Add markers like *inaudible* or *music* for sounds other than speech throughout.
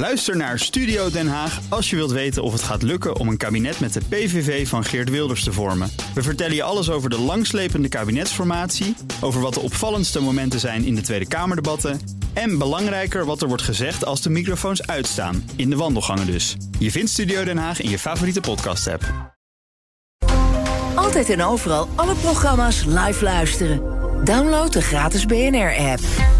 Luister naar Studio Den Haag als je wilt weten of het gaat lukken om een kabinet met de PVV van Geert Wilders te vormen. We vertellen je alles over de langslepende kabinetsformatie, over wat de opvallendste momenten zijn in de Tweede Kamerdebatten en belangrijker wat er wordt gezegd als de microfoons uitstaan, in de wandelgangen dus. Je vindt Studio Den Haag in je favoriete podcast-app. Altijd en overal alle programma's live luisteren. Download de gratis BNR-app.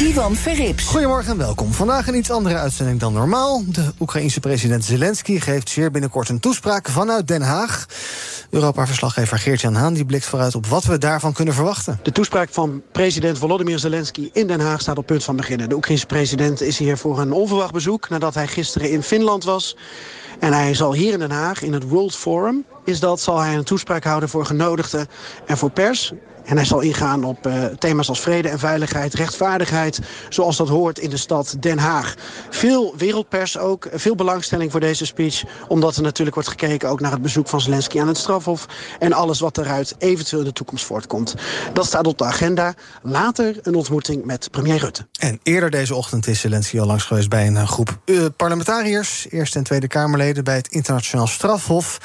Ivan Verrips. Goedemorgen en welkom. Vandaag een iets andere uitzending dan normaal. De Oekraïense president Zelensky geeft zeer binnenkort een toespraak vanuit Den Haag. Europa-verslaggever Geert-Jan Haan die blikt vooruit op wat we daarvan kunnen verwachten. De toespraak van president Volodymyr Zelensky in Den Haag staat op punt van beginnen. De Oekraïense president is hier voor een onverwacht bezoek nadat hij gisteren in Finland was. En hij zal hier in Den Haag, in het World Forum, is dat, zal hij een toespraak houden voor genodigden en voor pers. En hij zal ingaan op uh, thema's als vrede en veiligheid, rechtvaardigheid... zoals dat hoort in de stad Den Haag. Veel wereldpers ook, veel belangstelling voor deze speech... omdat er natuurlijk wordt gekeken ook naar het bezoek van Zelensky aan het strafhof... en alles wat eruit eventueel in de toekomst voortkomt. Dat staat op de agenda. Later een ontmoeting met premier Rutte. En eerder deze ochtend is Zelensky al langs geweest bij een groep uh, parlementariërs... Eerste en Tweede Kamerleden bij het Internationaal Strafhof.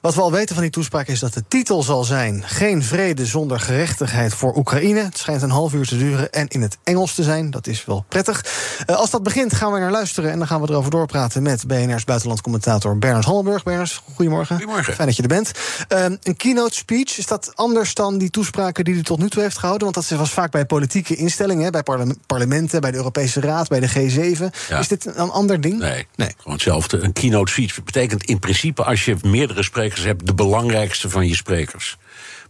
Wat we al weten van die toespraak is dat de titel zal zijn... Geen vrede zonder gerechtigheid gerechtigheid voor Oekraïne. Het schijnt een half uur te duren en in het Engels te zijn. Dat is wel prettig. Uh, als dat begint gaan we naar luisteren en dan gaan we erover doorpraten met BNR's buitenlandcommentator Bernard Hammelburg. Bernard, goedemorgen. Goedemorgen. Fijn dat je er bent. Uh, een keynote speech, is dat anders dan die toespraken die hij tot nu toe heeft gehouden? Want dat was vaak bij politieke instellingen, bij parlementen, bij de Europese Raad, bij de G7. Ja. Is dit een ander ding? Nee, nee, gewoon hetzelfde. Een keynote speech betekent in principe als je meerdere sprekers hebt, de belangrijkste van je sprekers.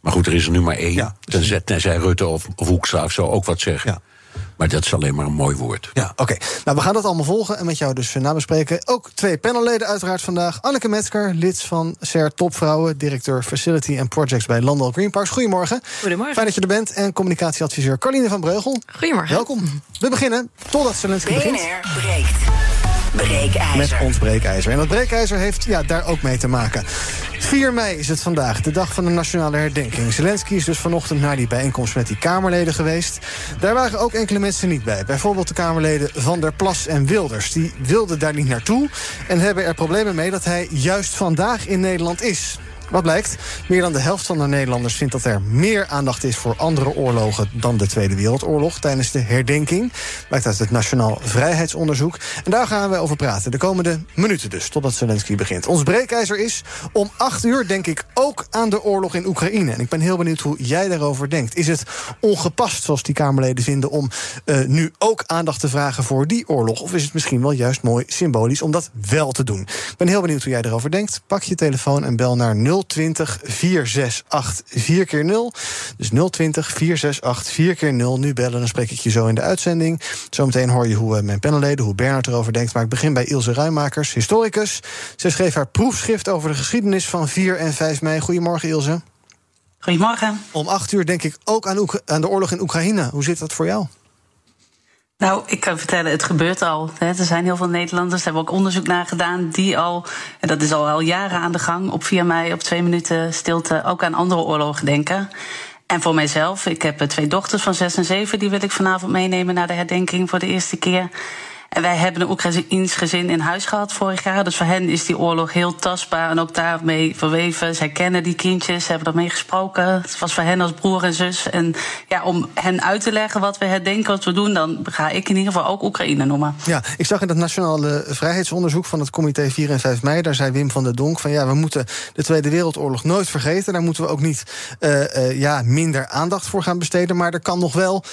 Maar goed, er is er nu maar één. Ja, tenzij, tenzij Rutte of, of Hoekstra of zo ook wat zeggen. Ja. Maar dat is alleen maar een mooi woord. Ja, oké. Okay. Nou, we gaan dat allemaal volgen en met jou dus nabespreken. Ook twee panelleden uiteraard vandaag. Anneke Metzger, lid van SER Topvrouwen... directeur Facility and Projects bij Landal Green Parks. Goedemorgen. Goedemorgen. Fijn dat je er bent. En communicatieadviseur Carline van Breugel. Goedemorgen. Welkom. We beginnen, totdat Zelensky BNR begint. breekt. Breekijzer. Met ons breekijzer. En dat breekijzer heeft ja, daar ook mee te maken. 4 mei is het vandaag, de dag van de nationale herdenking. Zelensky is dus vanochtend naar die bijeenkomst met die Kamerleden geweest. Daar waren ook enkele mensen niet bij. Bijvoorbeeld de Kamerleden Van der Plas en Wilders. Die wilden daar niet naartoe en hebben er problemen mee dat hij juist vandaag in Nederland is. Wat blijkt? Meer dan de helft van de Nederlanders vindt dat er meer aandacht is voor andere oorlogen dan de Tweede Wereldoorlog tijdens de herdenking. Blijkt uit het Nationaal Vrijheidsonderzoek. En daar gaan we over praten. De komende minuten dus, totdat Zelensky begint. Ons breekijzer is om acht uur, denk ik, ook aan de oorlog in Oekraïne. En ik ben heel benieuwd hoe jij daarover denkt. Is het ongepast, zoals die Kamerleden vinden, om uh, nu ook aandacht te vragen voor die oorlog? Of is het misschien wel juist mooi symbolisch om dat wel te doen? Ik ben heel benieuwd hoe jij erover denkt. Pak je telefoon en bel naar 0. 020 468 4 keer 0 Dus 020 468 4 keer 0 Nu bellen, dan spreek ik je zo in de uitzending. Zometeen hoor je hoe mijn panelleden, hoe Bernard erover denkt. Maar ik begin bij Ilse Ruimakers, historicus. Zij schreef haar proefschrift over de geschiedenis van 4 en 5 mei. Goedemorgen, Ilse. Goedemorgen. Om 8 uur denk ik ook aan, aan de oorlog in Oekraïne. Hoe zit dat voor jou? Nou, ik kan vertellen, het gebeurt al. Er zijn heel veel Nederlanders, daar hebben ook onderzoek naar gedaan, die al, en dat is al, al jaren aan de gang, op 4 mei op twee minuten stilte ook aan andere oorlogen denken. En voor mijzelf, ik heb twee dochters van 6 en 7, die wil ik vanavond meenemen naar de herdenking voor de eerste keer. En wij hebben een Oekraïns gezin in huis gehad vorig jaar. Dus voor hen is die oorlog heel tastbaar en ook daarmee verweven. Zij kennen die kindjes, ze hebben ermee gesproken. Het was voor hen als broer en zus. En ja, om hen uit te leggen wat we herdenken, wat we doen, dan ga ik in ieder geval ook Oekraïne noemen. Ja, ik zag in het Nationale Vrijheidsonderzoek van het Comité 4 en 5 mei, daar zei Wim van der Donk van ja, we moeten de Tweede Wereldoorlog nooit vergeten. Daar moeten we ook niet uh, uh, ja, minder aandacht voor gaan besteden. Maar er kan nog wel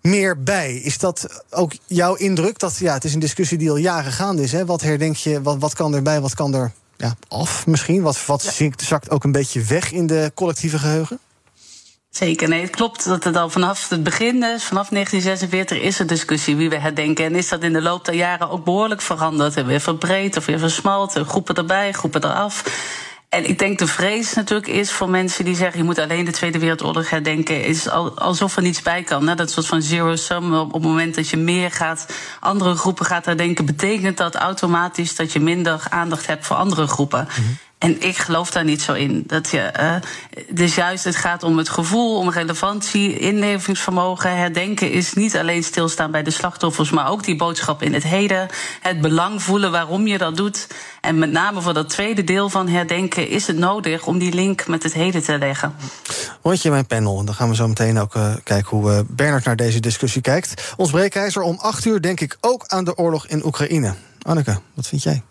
meer bij. Is dat ook jouw indruk? Dat ja, het is een discussie die al jaren gaande is. Hè? Wat herdenk je, wat, wat kan erbij, wat kan er ja, af misschien? Wat, wat ja. zakt ook een beetje weg in de collectieve geheugen? Zeker, nee, het klopt dat het al vanaf het begin, dus vanaf 1946, is er discussie wie we herdenken. En is dat in de loop der jaren ook behoorlijk veranderd en weer verbreed of weer versmalt, groepen erbij, groepen eraf. En ik denk de vrees natuurlijk is voor mensen die zeggen... je moet alleen de Tweede Wereldoorlog herdenken... is alsof er niets bij kan. Hè? Dat soort van zero sum. Op het moment dat je meer gaat, andere groepen gaat herdenken... betekent dat automatisch dat je minder aandacht hebt voor andere groepen. -hmm. En ik geloof daar niet zo in. Dat je, uh, dus juist, het gaat om het gevoel, om relevantie, inlevingsvermogen. Herdenken is niet alleen stilstaan bij de slachtoffers, maar ook die boodschap in het heden. Het belang voelen waarom je dat doet. En met name voor dat tweede deel van herdenken is het nodig om die link met het heden te leggen. Rondje mijn panel. En dan gaan we zo meteen ook uh, kijken hoe uh, Bernard naar deze discussie kijkt. Ons breekijzer om acht uur denk ik ook aan de oorlog in Oekraïne. Anneke, wat vind jij?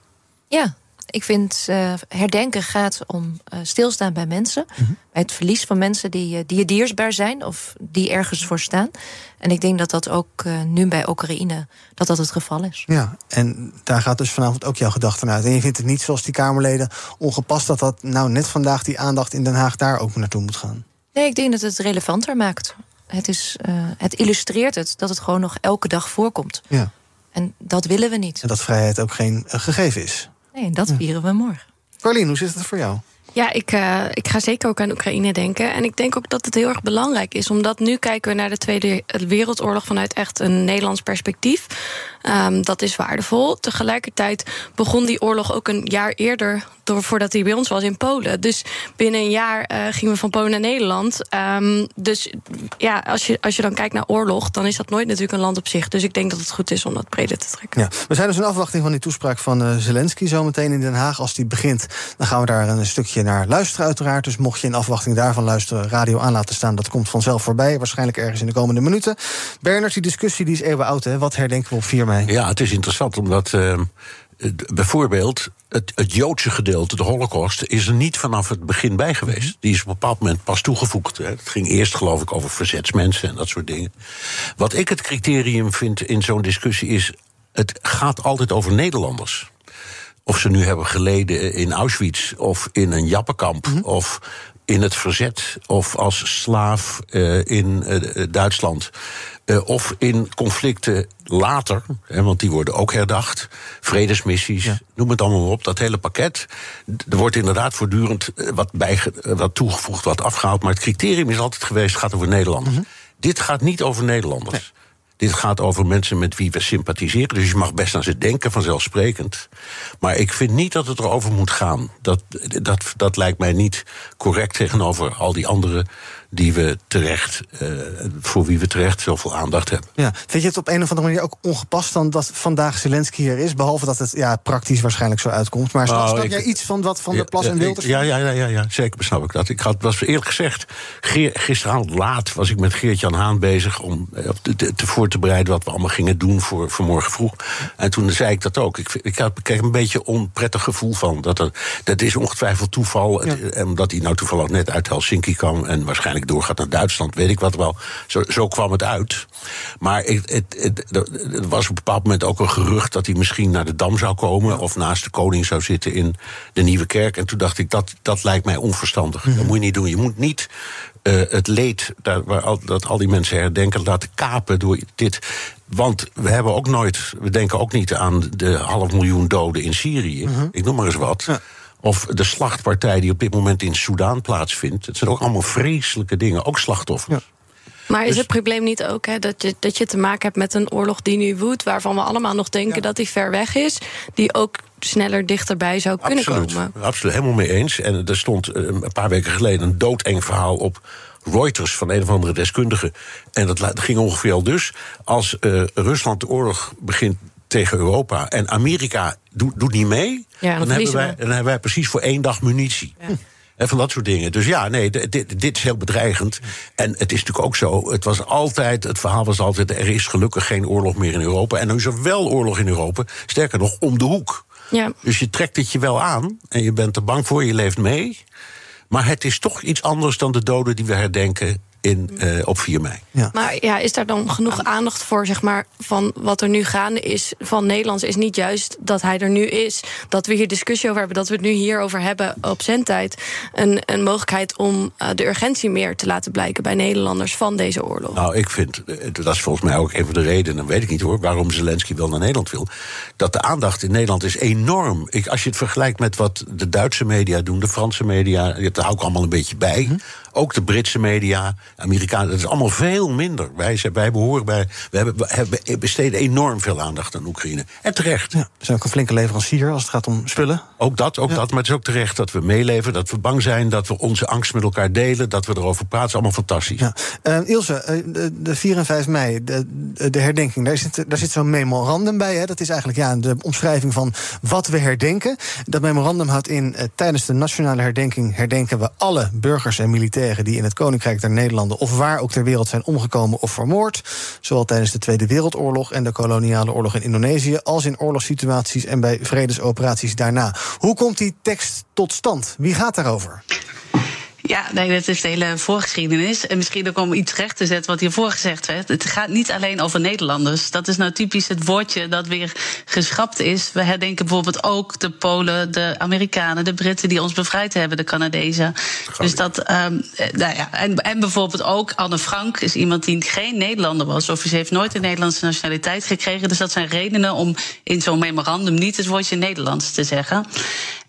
Ja, ik vind uh, herdenken gaat om uh, stilstaan bij mensen. Mm -hmm. Bij het verlies van mensen die, uh, die diersbaar zijn of die ergens voor staan. En ik denk dat dat ook nu bij Oekraïne dat dat het geval is. Ja, en daar gaat dus vanavond ook jouw gedachten uit. En je vindt het niet zoals die Kamerleden ongepast dat dat nou net vandaag die aandacht in Den Haag daar ook naartoe moet gaan. Nee, ik denk dat het relevanter maakt. Het, is, het illustreert het dat het gewoon nog elke dag voorkomt. Ja. En dat willen we niet. En dat vrijheid ook geen gegeven is. Nee, dat vieren we morgen. Carlien, hoe zit het voor jou? Ja, ik, uh, ik ga zeker ook aan Oekraïne denken. En ik denk ook dat het heel erg belangrijk is. Omdat nu kijken we naar de Tweede Wereldoorlog vanuit echt een Nederlands perspectief. Um, dat is waardevol. Tegelijkertijd begon die oorlog ook een jaar eerder... Door, voordat hij bij ons was in Polen. Dus binnen een jaar uh, gingen we van Polen naar Nederland. Um, dus ja, als je, als je dan kijkt naar oorlog... dan is dat nooit natuurlijk een land op zich. Dus ik denk dat het goed is om dat breder te trekken. Ja, we zijn dus in afwachting van die toespraak van uh, Zelensky... zometeen in Den Haag. Als die begint, dan gaan we daar een stukje naar luisteren uiteraard. Dus mocht je in afwachting daarvan luisteren... radio aan laten staan, dat komt vanzelf voorbij. Waarschijnlijk ergens in de komende minuten. Bernard, die discussie die is eeuwen oud, hè? Wat herdenken we op 4 mei? Ja, het is interessant omdat uh, bijvoorbeeld het, het, Joodse gedeelte, de Holocaust, is er niet vanaf het begin bij geweest. Die is op een bepaald moment pas toegevoegd. Hè. Het ging eerst, geloof ik, over verzetsmensen en dat soort dingen. Wat ik het criterium vind in zo'n discussie is: het gaat altijd over Nederlanders. Of ze nu hebben geleden in Auschwitz of in een jappenkamp mm -hmm. of in het verzet of als slaaf uh, in uh, Duitsland. Uh, of in conflicten later, hè, want die worden ook herdacht. Vredesmissies, ja. noem het allemaal op. Dat hele pakket. Er wordt inderdaad voortdurend wat, bijge, wat toegevoegd, wat afgehaald. Maar het criterium is altijd geweest: het gaat over Nederlanders. Mm -hmm. Dit gaat niet over Nederlanders. Nee. Dit gaat over mensen met wie we sympathiseren. Dus je mag best aan ze denken, vanzelfsprekend. Maar ik vind niet dat het erover moet gaan. Dat, dat, dat lijkt mij niet correct tegenover al die anderen die we terecht, uh, voor wie we terecht zoveel aandacht hebben. Ja. Vind je het op een of andere manier ook ongepast dan dat vandaag Zelensky hier is? Behalve dat het ja, praktisch waarschijnlijk zo uitkomt. Maar snap, snap oh, jij iets van wat Van der Plas en Wilders... Ja, ja, ja, ja, ja, zeker snap ik dat. Ik had, was eerlijk gezegd, gisteravond laat was ik met Geert-Jan Haan bezig... om te, te, te, voor te bereiden wat we allemaal gingen doen voor, voor morgen vroeg. En toen zei ik dat ook. Ik, ik, had, ik kreeg een beetje een onprettig gevoel van. Dat, er, dat is ongetwijfeld toeval. Ja. Omdat hij nou toevallig net uit Helsinki kwam... en waarschijnlijk doorgaat naar Duitsland, weet ik wat wel. Zo, zo kwam het uit. Maar het, het, het, er was op een bepaald moment ook een gerucht dat hij misschien naar de Dam zou komen. of naast de koning zou zitten in de Nieuwe Kerk. En toen dacht ik, dat, dat lijkt mij onverstandig. Mm -hmm. Dat moet je niet doen. Je moet niet uh, het leed daar, waar al, dat al die mensen herdenken laten kapen door dit. Want we hebben ook nooit, we denken ook niet aan de half miljoen doden in Syrië. Mm -hmm. Ik noem maar eens wat. Ja. Of de slachtpartij die op dit moment in Soudaan plaatsvindt. Het zijn ook allemaal vreselijke dingen, ook slachtoffers. Ja. Maar is dus, het probleem niet ook hè, dat, je, dat je te maken hebt met een oorlog die nu woedt, waarvan we allemaal nog denken ja. dat die ver weg is, die ook sneller dichterbij zou kunnen absoluut, komen? Absoluut, helemaal mee eens. En er stond een paar weken geleden een doodeng verhaal op Reuters van een of andere deskundige. En dat ging ongeveer al dus. Als uh, Rusland de oorlog begint tegen Europa en Amerika doet, doet niet mee, ja, dan, hebben wij, dan hebben wij precies voor één dag munitie. Ja. En van dat soort dingen. Dus ja, nee, dit, dit, is heel bedreigend. En het is natuurlijk ook zo, het was altijd, het verhaal was altijd, er is gelukkig geen oorlog meer in Europa. En nu is er wel oorlog in Europa, sterker nog, om de hoek. Ja. Dus je trekt het je wel aan en je bent er bang voor, je leeft mee. Maar het is toch iets anders dan de doden die we herdenken in, uh, op 4 mei. Ja. Maar ja, is daar dan genoeg aandacht voor, zeg maar, van wat er nu gaande is van Nederlands? Is niet juist dat hij er nu is, dat we hier discussie over hebben, dat we het nu hierover hebben op zendtijd. Een, een mogelijkheid om uh, de urgentie meer te laten blijken bij Nederlanders van deze oorlog. Nou, ik vind, dat is volgens mij ook een van de redenen, weet ik niet hoor, waarom Zelensky wel naar Nederland wil. Dat de aandacht in Nederland is enorm. Ik, als je het vergelijkt met wat de Duitse media doen, de Franse media, dat hou ik allemaal een beetje bij. Hm. Ook de Britse media Amerikanen, dat is allemaal veel minder. Wij, wij behoren bij. We, hebben, we besteden enorm veel aandacht aan Oekraïne. En terecht. Ja, we zijn ook een flinke leverancier als het gaat om spullen. Ook dat, ook dat. Maar het is ook terecht dat we meeleven, dat we bang zijn, dat we onze angst met elkaar delen, dat we erover praten. is allemaal fantastisch. Ja. Uh, Ilse, uh, de, de 4 en 5 mei, de, de herdenking, daar zit, daar zit zo'n memorandum bij. Hè? Dat is eigenlijk ja, de omschrijving van wat we herdenken. Dat memorandum houdt in, uh, tijdens de nationale herdenking herdenken we alle burgers en militairen die in het Koninkrijk der Of waar ook ter wereld zijn omgekomen of vermoord. Zowel tijdens de Tweede Wereldoorlog en de koloniale oorlog in Indonesië, als in oorlogssituaties en bij vredesoperaties daarna. Hoe komt die tekst tot stand? Wie gaat daarover? Ja, nee, dat is de hele voorgeschiedenis. En misschien ook om iets recht te zetten wat hiervoor gezegd werd. Het gaat niet alleen over Nederlanders. Dat is nou typisch het woordje dat weer geschrapt is. We herdenken bijvoorbeeld ook de Polen, de Amerikanen, de Britten die ons bevrijd hebben, de Canadezen. Dus dat, um, nou ja, en, en bijvoorbeeld ook Anne Frank is iemand die geen Nederlander was. Of ze heeft nooit de Nederlandse nationaliteit gekregen. Dus dat zijn redenen om in zo'n memorandum niet het woordje Nederlands te zeggen.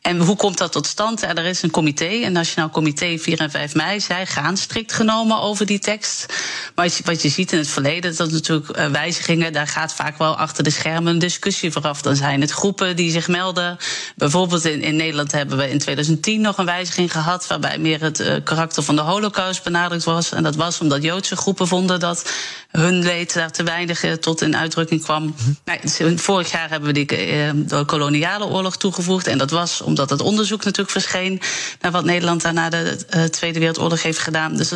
En hoe komt dat tot stand? er is een comité, een Nationaal Comité 4 en 5 mei. Zij gaan strikt genomen over die tekst. Maar wat je ziet in het verleden, dat natuurlijk eh, wijzigingen, daar gaat vaak wel achter de schermen een discussie vooraf. Dan zijn het groepen die zich melden. Bijvoorbeeld in, in Nederland hebben we in 2010 nog een wijziging gehad, waarbij meer het uh, karakter van de Holocaust benadrukt was. En dat was omdat Joodse groepen vonden dat hun leed daar te weinig uh, tot in uitdrukking kwam. Mm -hmm. vorig jaar hebben we die, de koloniale oorlog toegevoegd. En dat was om omdat het onderzoek natuurlijk verscheen naar wat Nederland daar na de uh, Tweede Wereldoorlog heeft gedaan. Dus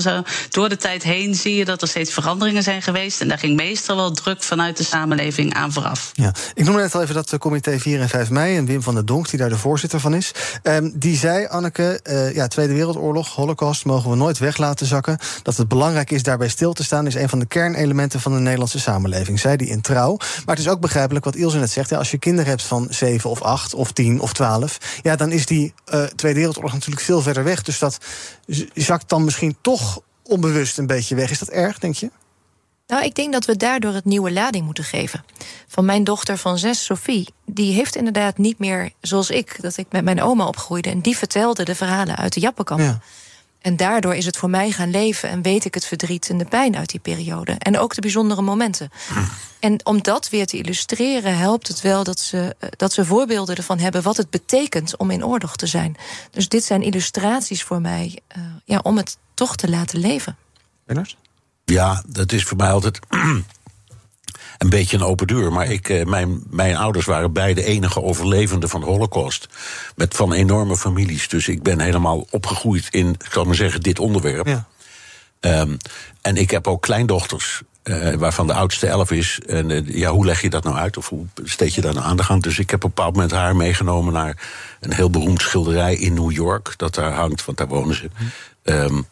door de tijd heen zie je dat er steeds veranderingen zijn geweest. En daar ging meestal wel druk vanuit de samenleving aan vooraf. Ja, ik noem net al even dat comité 4 en 5 mei en Wim van der Donk, die daar de voorzitter van is. Um, die zei, Anneke, uh, ja, Tweede Wereldoorlog, Holocaust, mogen we nooit weg laten zakken. Dat het belangrijk is daarbij stil te staan, is een van de kernelementen van de Nederlandse samenleving. Zei die in trouw. Maar het is ook begrijpelijk wat Ilse net zegt. Ja, als je kinderen hebt van 7 of 8 of 10 of 12, ja, dan is die uh, Tweede Wereldoorlog natuurlijk veel verder weg. Dus dat zakt dan misschien toch onbewust een beetje weg. Is dat erg, denk je? Nou, ik denk dat we daardoor het nieuwe lading moeten geven. Van mijn dochter van zes, Sophie, die heeft inderdaad niet meer zoals ik, dat ik met mijn oma opgroeide. En die vertelde de verhalen uit de Jappenkamp. Ja. En daardoor is het voor mij gaan leven en weet ik het verdriet en de pijn uit die periode. En ook de bijzondere momenten. En om dat weer te illustreren, helpt het wel dat ze, eh, dat ze voorbeelden ervan hebben wat het betekent om in oorlog te zijn. Dus dit zijn illustraties voor mij uh, ja, om het toch te laten leven. Ja, dat is voor mij altijd een beetje een open deur. Maar ik, eh, mijn, mijn ouders waren beide enige overlevenden van de Holocaust. Met van enorme families. Dus ik ben helemaal opgegroeid in, ik zal maar zeggen, dit onderwerp. Ja. Um, en ik heb ook kleindochters. Uh, waarvan de oudste elf is. En uh, ja, hoe leg je dat nou uit? Of hoe steek je daar nou aan de gang? Dus ik heb op een bepaald moment haar meegenomen naar een heel beroemd schilderij in New York. Dat daar hangt, want daar wonen ze. Um,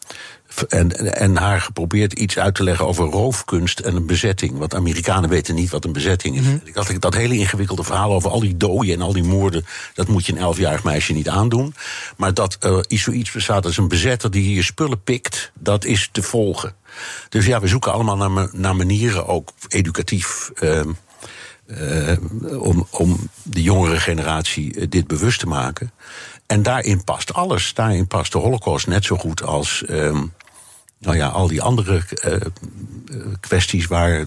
en, en haar geprobeerd iets uit te leggen over roofkunst en een bezetting. Want Amerikanen weten niet wat een bezetting is. -hmm. Ik dat hele ingewikkelde verhaal over al die doden en al die moorden... dat moet je een elfjarig meisje niet aandoen. Maar dat er uh, zoiets bestaat als een bezetter die je spullen pikt... dat is te volgen. Dus ja, we zoeken allemaal naar, naar manieren, ook educatief... Uh, uh, om, om de jongere generatie uh, dit bewust te maken. En daarin past alles. Daarin past de Holocaust net zo goed als uh, nou ja, al die andere uh, kwesties waar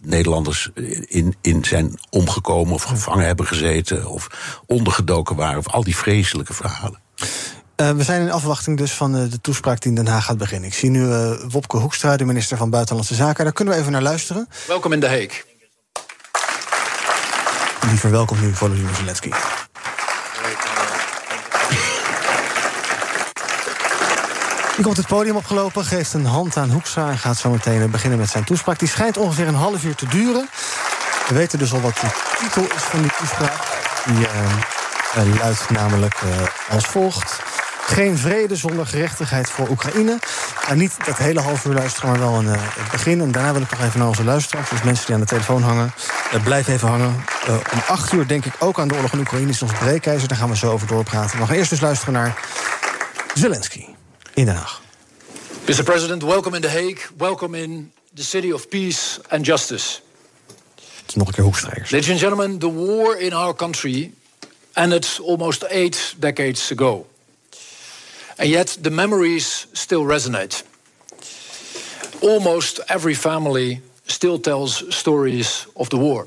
Nederlanders in, in zijn omgekomen of gevangen hebben gezeten of ondergedoken waren, of al die vreselijke verhalen. Uh, we zijn in afwachting dus van de toespraak die in Den Haag gaat beginnen. Ik zie nu uh, Wopke Hoekstra, de minister van Buitenlandse Zaken. Daar kunnen we even naar luisteren. Welkom in De Hague. Die verwelkomt nu Volodymyr Zelensky. Die komt het podium opgelopen, geeft een hand aan Hoekstra... en gaat zo meteen beginnen met zijn toespraak. Die schijnt ongeveer een half uur te duren. We weten dus al wat de titel is van die toespraak. Die uh, luidt namelijk als volgt. Geen vrede zonder gerechtigheid voor Oekraïne. En niet dat hele half uur luisteren, maar wel een uh, begin. En daarna wil ik nog even naar onze luisteraars. Dus mensen die aan de telefoon hangen, blijf even hangen. Om acht uur denk ik ook aan de oorlog in Oekraïne. is ons breekijzer, daar gaan we zo over doorpraten. We gaan eerst dus luisteren naar Zelensky in Den Haag. Mr. President, welcome in The Hague. Welcome in the city of peace and justice. Nog een keer hoekstrijkers. Ladies and gentlemen, the war in our country ended almost eight decades ago. And yet the memories still resonate. almost every family still tells stories of the war.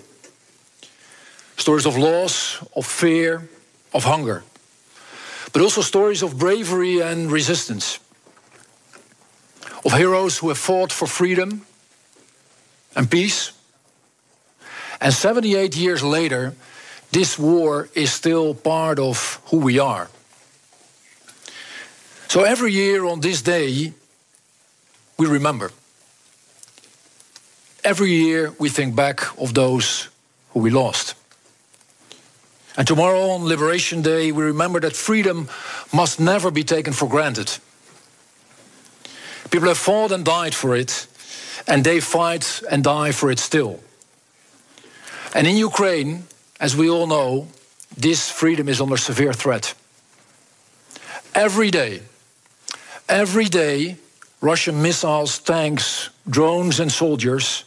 Stories of loss, of fear, of hunger. But also stories of bravery and resistance. Of heroes who have fought for freedom and peace. And 78 years later, this war is still part of who we are. So every year on this day, we remember. Every year we think back of those who we lost. And tomorrow on Liberation Day, we remember that freedom must never be taken for granted. People have fought and died for it, and they fight and die for it still. And in Ukraine, as we all know, this freedom is under severe threat. Every day, every day, Russian missiles, tanks, drones, and soldiers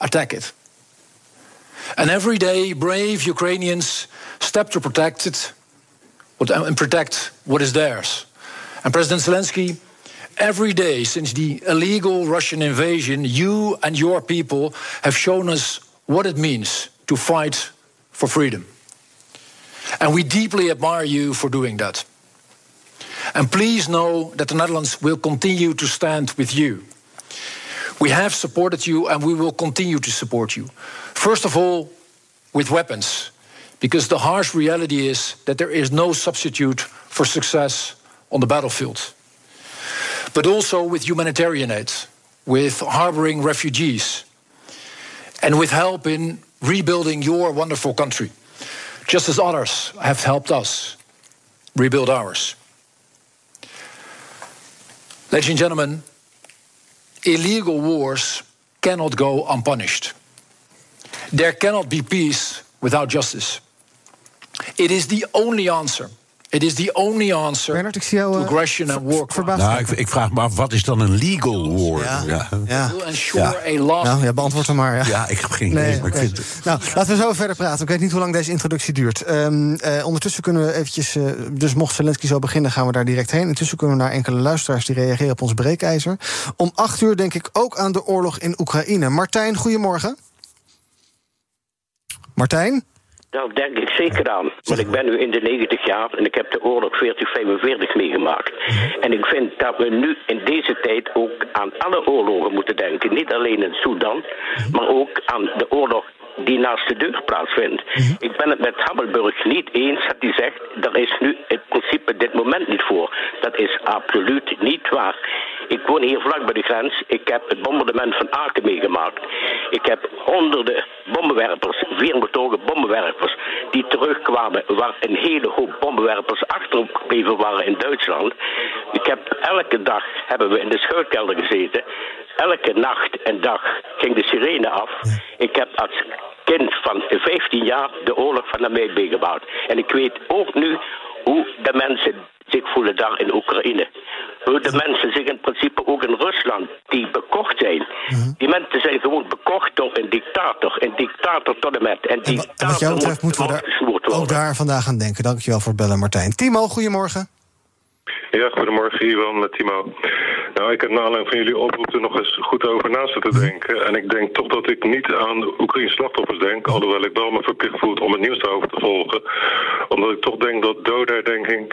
attack it. And every day, brave Ukrainians step to protect it and protect what is theirs. And President Zelensky, every day since the illegal Russian invasion, you and your people have shown us what it means to fight for freedom. And we deeply admire you for doing that. And please know that the Netherlands will continue to stand with you. We have supported you and we will continue to support you. First of all, with weapons, because the harsh reality is that there is no substitute for success on the battlefield. But also with humanitarian aid, with harboring refugees, and with help in rebuilding your wonderful country, just as others have helped us rebuild ours. Ladies and gentlemen, illegal wars cannot go unpunished. There cannot be peace without justice. It is the only answer. It is the only answer Bernard, ik zie jou, to eh, aggression and war. verbaasd Nou, ik, ik vraag me af, wat is dan een legal war? Ja. ja. Nou, ja, beantwoord hem maar. Ja. Ja, ik heb geen idee, Nee, maar ik nee. vind het... Nou, laten we zo verder praten. Ik weet niet hoe lang deze introductie duurt. Ehm, eh, ondertussen kunnen we eventjes... eh, dus mocht Zelensky zo beginnen, gaan we daar direct heen. Intussen kunnen we naar enkele luisteraars die reageren op ons breekijzer. Om acht uur denk ik ook aan de oorlog in Oekraïne. Martijn, goedemorgen. Martijn? Daar denk ik zeker aan. Want ik ben nu in de 90 jaar en ik heb de oorlog 4045 meegemaakt. En ik vind dat we nu in deze tijd ook aan alle oorlogen moeten denken. Niet alleen in Sudan, maar ook aan de oorlog die naast de deur plaatsvindt. Ik ben het met Hammelburg niet eens dat hij zegt... er is nu in principe dit moment niet voor. Dat is absoluut niet waar. Ik woon hier vlak bij de grens. Ik heb het bombardement van Aken meegemaakt. Ik heb honderden bommenwerpers, vier motoren bommenwerpers... die terugkwamen waar een hele hoop bommenwerpers achtergebleven waren in Duitsland. Ik heb elke dag hebben we in de schuilkelder gezeten... Elke nacht en dag ging de sirene af. Ik heb als kind van 15 jaar de oorlog van de meegemaakt. En ik weet ook nu hoe de mensen zich voelen daar in Oekraïne. Hoe de mensen zich in principe ook in Rusland, die bekocht zijn. Die mensen zijn gewoon bekocht door een dictator. Een dictator tot en met. En die En wat jou betreft moeten we daar ook daar vandaag aan denken. Dankjewel voor het bellen, Martijn. Timo, goedemorgen. Ja, goedemorgen, Iwan met Timo. Nou, ik heb na aanleiding van jullie oproep er nog eens goed over na zitten denken. En ik denk toch dat ik niet aan de Oekraïnse slachtoffers denk, alhoewel ik wel me verplicht voel om het nieuws daarover te volgen. Omdat ik toch denk dat doodherdenking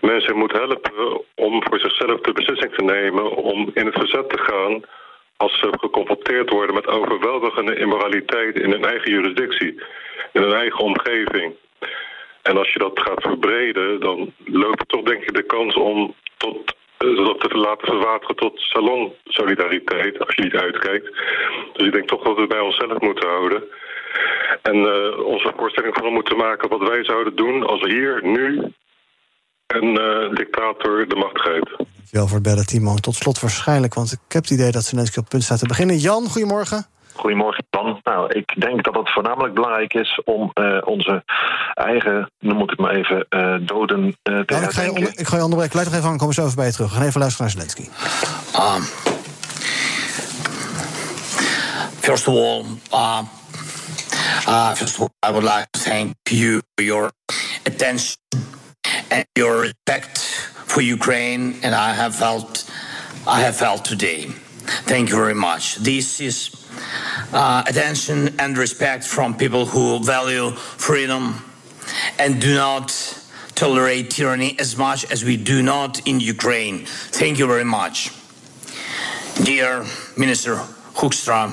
mensen moet helpen om voor zichzelf de beslissing te nemen om in het verzet te gaan als ze geconfronteerd worden met overweldigende immoraliteit in hun eigen jurisdictie, in hun eigen omgeving. En als je dat gaat verbreden, dan loop je toch denk ik de kans om tot, eh, dat te laten verwateren tot salonsolidariteit, als je niet uitkijkt. Dus ik denk toch dat we het bij onszelf moeten houden. En eh, onze voorstelling vooral moeten maken wat wij zouden doen als hier, nu, een eh, dictator de macht geeft. Dankjewel voor het bellen, Timo. Tot slot waarschijnlijk, want ik heb het idee dat Zelensky op punt staat te beginnen. Jan, goedemorgen. Goedemorgen, Jan. Nou, ik denk dat het voornamelijk belangrijk is om eh, onze eigen, noem ik het maar even, eh, doden eh, te Nou, ik, ga je onder, ik ga je onderbreken. Blijf nog even aan, komen zo even bij je terug. We gaan even luisteren naar Zelensky. Um, first of all, uh, uh, first of all, I would like to thank you for your attention and your respect for Ukraine, and I have felt, I have felt today. Thank you very much. This is uh, attention and respect from people who value freedom and do not tolerate tyranny as much as we do not in Ukraine. Thank you very much. Dear Minister Hoekstra,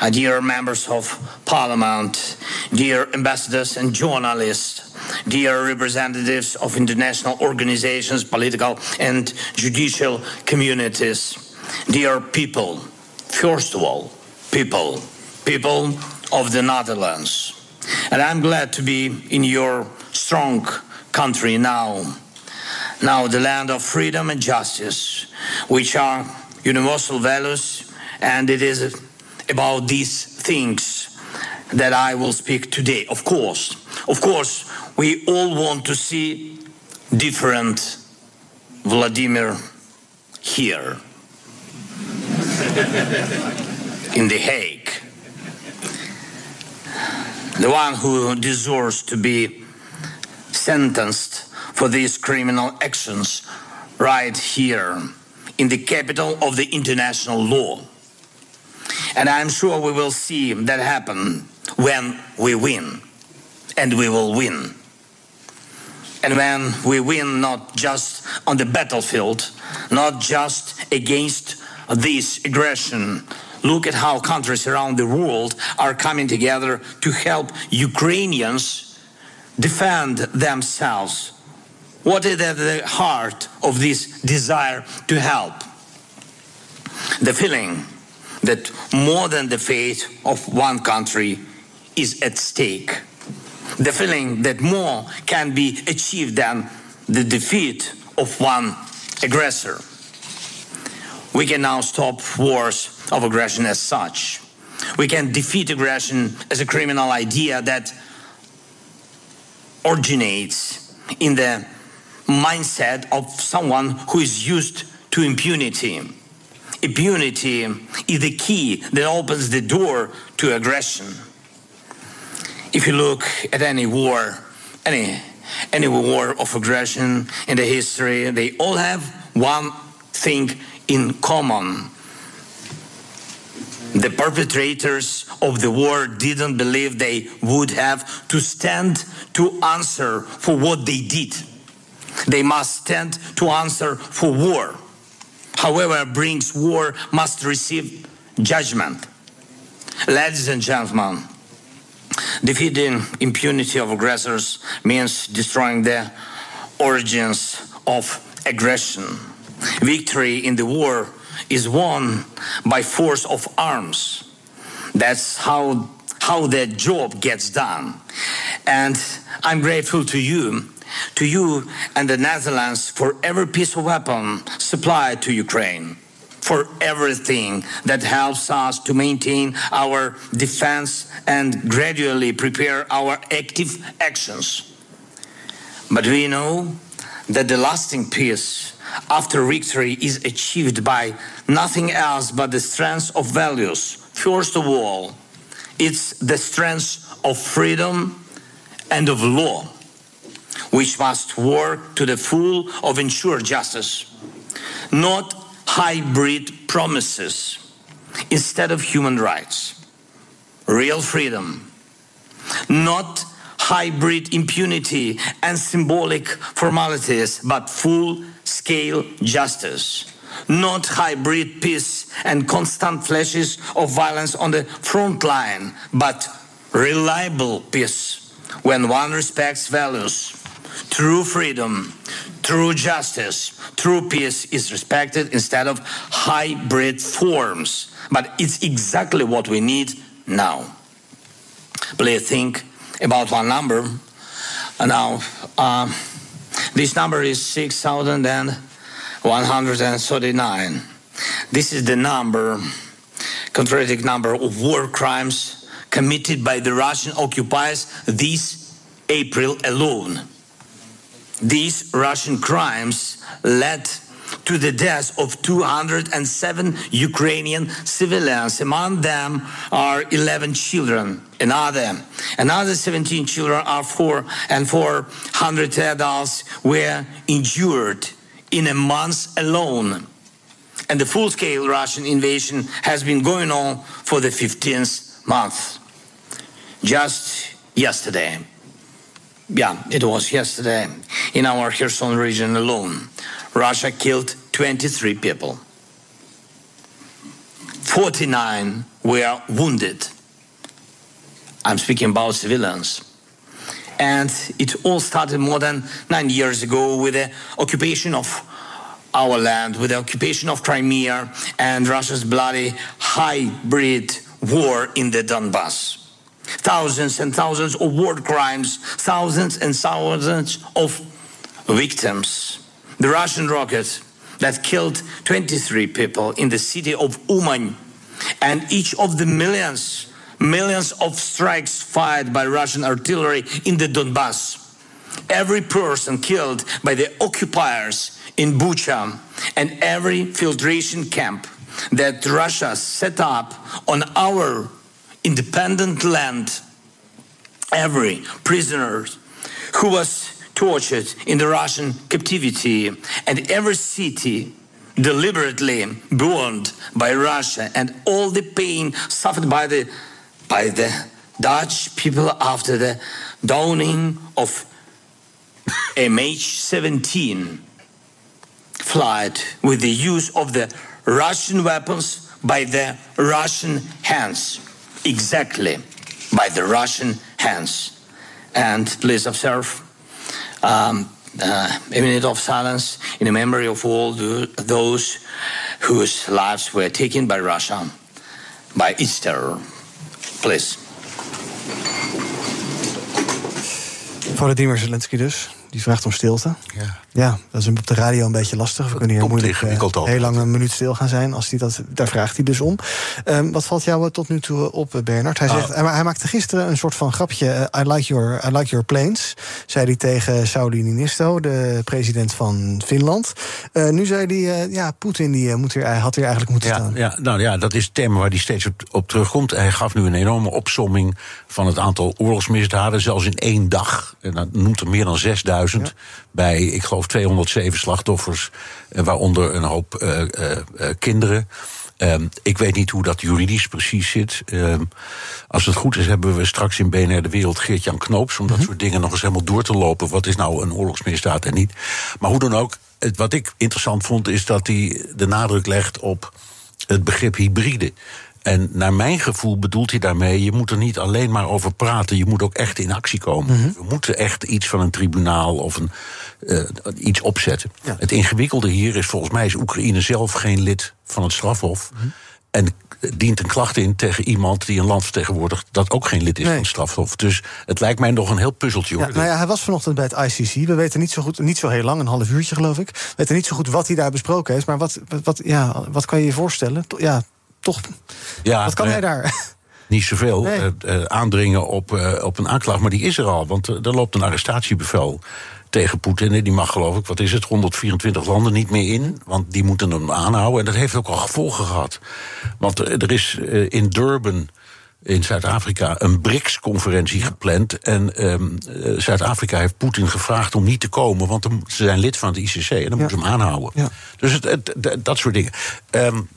uh, dear members of parliament, dear ambassadors and journalists, dear representatives of international organizations, political and judicial communities, dear people, first of all, people, people of the Netherlands. And I'm glad to be in your strong country now. Now, the land of freedom and justice, which are universal values, and it is about these things that I will speak today. Of course, of course, we all want to see different Vladimir here *laughs* in The Hague. The one who deserves to be sentenced for these criminal actions right here in the capital of the international law. And I'm sure we will see that happen when we win. And we will win. And when we win not just on the battlefield, not just against this aggression, look at how countries around the world are coming together to help Ukrainians defend themselves. What is at the heart of this desire to help? The feeling that more than the fate of one country is at stake. The feeling that more can be achieved than the defeat of one aggressor. We can now stop wars of aggression as such. We can defeat aggression as a criminal idea that originates in the mindset of someone who is used to impunity. Impunity is the key that opens the door to aggression. If you look at any war, any any war of aggression in the history, they all have one thing in common. The perpetrators of the war didn't believe they would have to stand to answer for what they did. They must stand to answer for war. However, brings war must receive judgment. Ladies and gentlemen, defeating impunity of aggressors means destroying the origins of aggression. Victory in the war is won by force of arms. That's how how that job gets done. And I'm grateful to you, to you and the Netherlands for every piece of weapon supplied to Ukraine, for everything that helps us to maintain our defense and gradually prepare our active actions. But we know that the lasting peace after victory is achieved by nothing else but the strength of values. First of all, it's the strength of freedom and of law, which must work to the full of ensure justice, not hybrid promises instead of human rights, real freedom, not hybrid impunity and symbolic formalities, but full scale justice. Not hybrid peace and constant flashes of violence on the front line, but reliable peace when one respects values. True freedom, true justice, true peace is respected instead of hybrid forms. But it's exactly what we need now. Please think about one number. Now, uh, this number is 6,139. This is the number, contradict number of war crimes committed by the Russian occupiers this April alone. These Russian crimes led to the deaths of 207 Ukrainian civilians. Among them are 11 children. Another, another 17 children are four and 400 adults were injured in a month alone. and the full scale Russian invasion has been going on for the 15th month. Just yesterday, yeah, it was yesterday, in our Kherson region alone, Russia killed 23 people. 49 were wounded. I'm speaking about civilians. And it all started more than nine years ago with the occupation of our land, with the occupation of Crimea and Russia's bloody hybrid war in the Donbass. Thousands and thousands of war crimes, thousands and thousands of victims. The Russian rocket that killed 23 people in the city of Uman, and each of the millions millions of strikes fired by Russian artillery in the Donbass. Every person killed by the occupiers in Bucha and every filtration camp that Russia set up on our independent land. Every prisoner who was tortured in the Russian captivity and every city deliberately burned by Russia and all the pain suffered by the by the Dutch people after the downing of MH17 flight with the use of the Russian weapons by the Russian hands. Exactly, by the Russian hands. And please observe um, uh, a minute of silence in the memory of all the, those whose lives were taken by Russia by its terror. Please. Volodymyr Zelensky dus. Die vraagt om stilte. Ja. Ja, dat is op de radio een beetje lastig. We kunnen hier moeilijk uh, heel lang een minuut stil gaan zijn. Als die dat, daar vraagt hij dus om. Um, wat valt jou tot nu toe op, Bernard? Hij, zegt, hij, hij maakte gisteren een soort van grapje. I, like your, I like your planes, zei hij tegen Sauli Niinisto, de president van Finland. Uh, nu zei hij, uh, ja, Poetin die, moet hier, had hier eigenlijk moeten ja, staan. Ja, nou ja, dat is het thema waar hij steeds op, op terugkomt. Hij gaf nu een enorme opsomming van het aantal oorlogsmisdaden, zelfs in één dag. En dat noemt er meer dan 6000 ja. bij, ik geloof, 207 slachtoffers, waaronder een hoop uh, uh, kinderen. Um, ik weet niet hoe dat juridisch precies zit. Um, als het goed is, hebben we straks in BNR de Wereld Geert-Jan Knoops... om dat -hmm. soort dingen nog eens helemaal door te lopen. Wat is nou een oorlogsmisdaad en niet? Maar hoe dan ook, het, wat ik interessant vond... is dat hij de nadruk legt op het begrip hybride. En naar mijn gevoel bedoelt hij daarmee... je moet er niet alleen maar over praten, je moet ook echt in actie komen. Mm -hmm. We moeten echt iets van een tribunaal of een, uh, iets opzetten. Ja. Het ingewikkelde hier is volgens mij... is Oekraïne zelf geen lid van het strafhof... Mm -hmm. en dient een klacht in tegen iemand die een land vertegenwoordigt... dat ook geen lid is nee. van het strafhof. Dus het lijkt mij nog een heel puzzeltje. Ja, nou ja, hij was vanochtend bij het ICC. We weten niet zo goed, niet zo heel lang, een half uurtje geloof ik. We weten niet zo goed wat hij daar besproken heeft. Maar wat, wat, ja, wat kan je je voorstellen? Ja, toch. Ja, wat kan hij daar? *laughs* Niet zoveel. Nee. Uh, aandringen op, uh, op een aanklacht, maar die is er al. Want er loopt een arrestatiebevel tegen Poetin. En die mag, geloof ik, wat is het, 124 landen niet meer in. Want die moeten hem aanhouden. En dat heeft ook al gevolgen gehad. Want er is in Durban in Zuid-Afrika een BRICS-conferentie gepland. En um, Zuid-Afrika heeft Poetin gevraagd om niet te komen, want ze zijn lid van het ICC en dan ja. moeten ze hem aanhouden. Ja. Dus het, dat soort dingen. Um,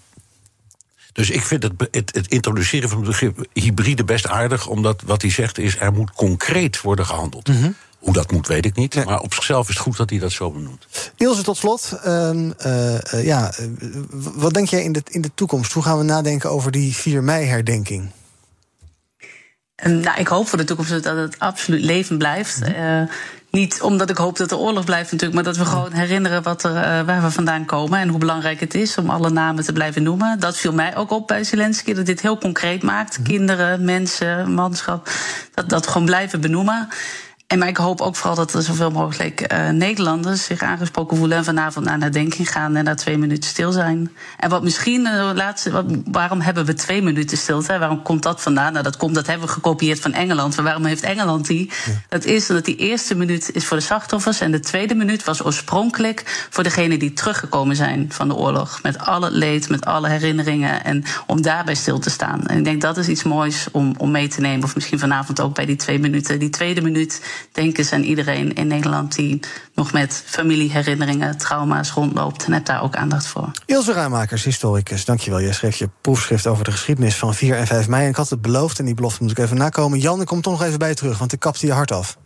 dus ik vind het, het, het, introduceren van het begrip hybride best aardig, omdat wat hij zegt is: er moet concreet worden gehandeld. Mm -hmm. Hoe dat moet, weet ik niet. Nee. Maar op zichzelf is het goed dat hij dat zo benoemt. Ilse, tot slot. Uh, uh, uh, ja, wat denk jij in de, in de toekomst? Hoe gaan we nadenken over die 4 mei-herdenking? Nou, ik hoop voor de toekomst dat het absoluut leven blijft. Mm -hmm. Niet omdat ik hoop dat er oorlog blijft natuurlijk, maar dat we gewoon herinneren wat er, uh, waar we vandaan komen en hoe belangrijk het is om alle namen te blijven noemen. Dat viel mij ook op bij Zelensky, dat dit heel concreet maakt. Mm. Kinderen, mensen, manschap, dat dat gewoon blijven benoemen. En maar ik hoop ook vooral dat er zoveel mogelijk uh, Nederlanders zich aangesproken voelen en vanavond naar nadenking gaan en na twee minuten stil zijn. En wat misschien, uh, laatste, wat, waarom hebben we twee minuten stilte? Waarom komt dat vandaan? Nou, dat komt, dat hebben we gekopieerd van Engeland. Maar waarom heeft Engeland die? Ja. Dat is dat die eerste minuut is voor de slachtoffers en de tweede minuut was oorspronkelijk voor degenen die teruggekomen zijn van de oorlog. Met alle leed, met alle herinneringen en om daarbij stil te staan. En ik denk dat is iets moois om, om mee te nemen. Of misschien vanavond ook bij die twee minuten. Die tweede minuut denken aan iedereen in Nederland die nog met familieherinneringen, trauma's rondloopt. En heb daar ook aandacht voor. Ilse Ruimakers, historicus, dankjewel. Je schreef je proefschrift over de geschiedenis van 4 en 5 mei. En ik had het beloofd en die belofte moet ik even nakomen. Jan, ik kom toch nog even bij je terug, want ik kapte je hart af.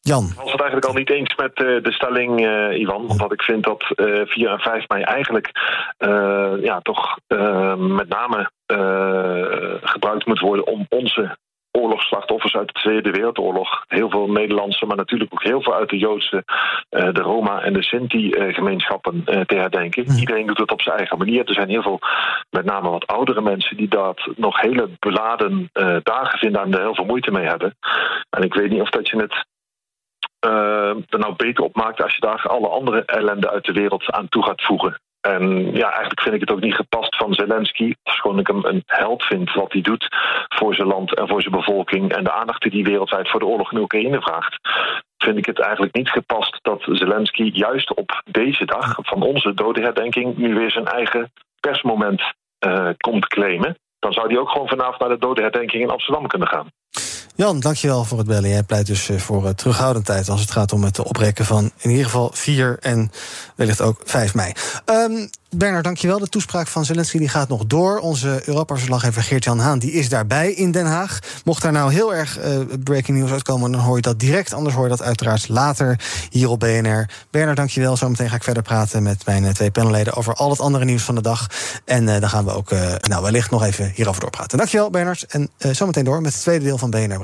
Jan. Ik was het eigenlijk al niet eens met uh, de stelling, uh, Ivan. Omdat ik vind dat uh, 4 en 5 mei eigenlijk ja, toch met name gebruikt moet worden om onze oorlogsslachtoffers uit de Tweede Wereldoorlog. Heel veel Nederlandse, maar natuurlijk ook heel veel uit de Joodse, uh, de Roma en de Sinti-gemeenschappen uh, te herdenken. Mm. Iedereen doet het op zijn eigen manier. Er zijn heel veel, met name wat oudere mensen, die dat nog hele beladen uh, dagen vinden en er heel veel moeite mee hebben. En ik weet niet of dat je het er nou beter op maakt als je daar alle andere ellende uit de wereld aan toe gaat voegen. En ja, eigenlijk vind ik het ook niet gepast van Zelensky. Schoon ik hem een held vind wat hij doet voor zijn land en voor zijn bevolking. En de aandacht die hij wereldwijd voor de oorlog in Oekraïne vraagt. Vind ik het eigenlijk niet gepast dat Zelensky juist op deze dag van onze dodenherdenking nu weer zijn eigen persmoment uh, komt claimen. Dan zou hij ook gewoon vanavond naar de dodenherdenking in Amsterdam kunnen gaan. Jan, dankjewel voor het bellen. Jij pleit dus voor terughoudendheid als het gaat om het oprekken van in ieder geval 4 en wellicht ook 5 mei. Um, Bernard, dankjewel. De toespraak van Zelensky die gaat nog door. Onze Europa-verslaggever Geert-Jan Haan die is daarbij in Den Haag. Mocht daar nou heel erg uh, breaking news uitkomen, dan hoor je dat direct. Anders hoor je dat uiteraard later hier op BNR. Bernard, dankjewel. Zometeen ga ik verder praten met mijn twee panelleden over al het andere nieuws van de dag. En uh, dan gaan we ook nou, wellicht nog even hierover doorpraten. Dankjewel, Bernard. En zometeen door met het tweede deel van BNR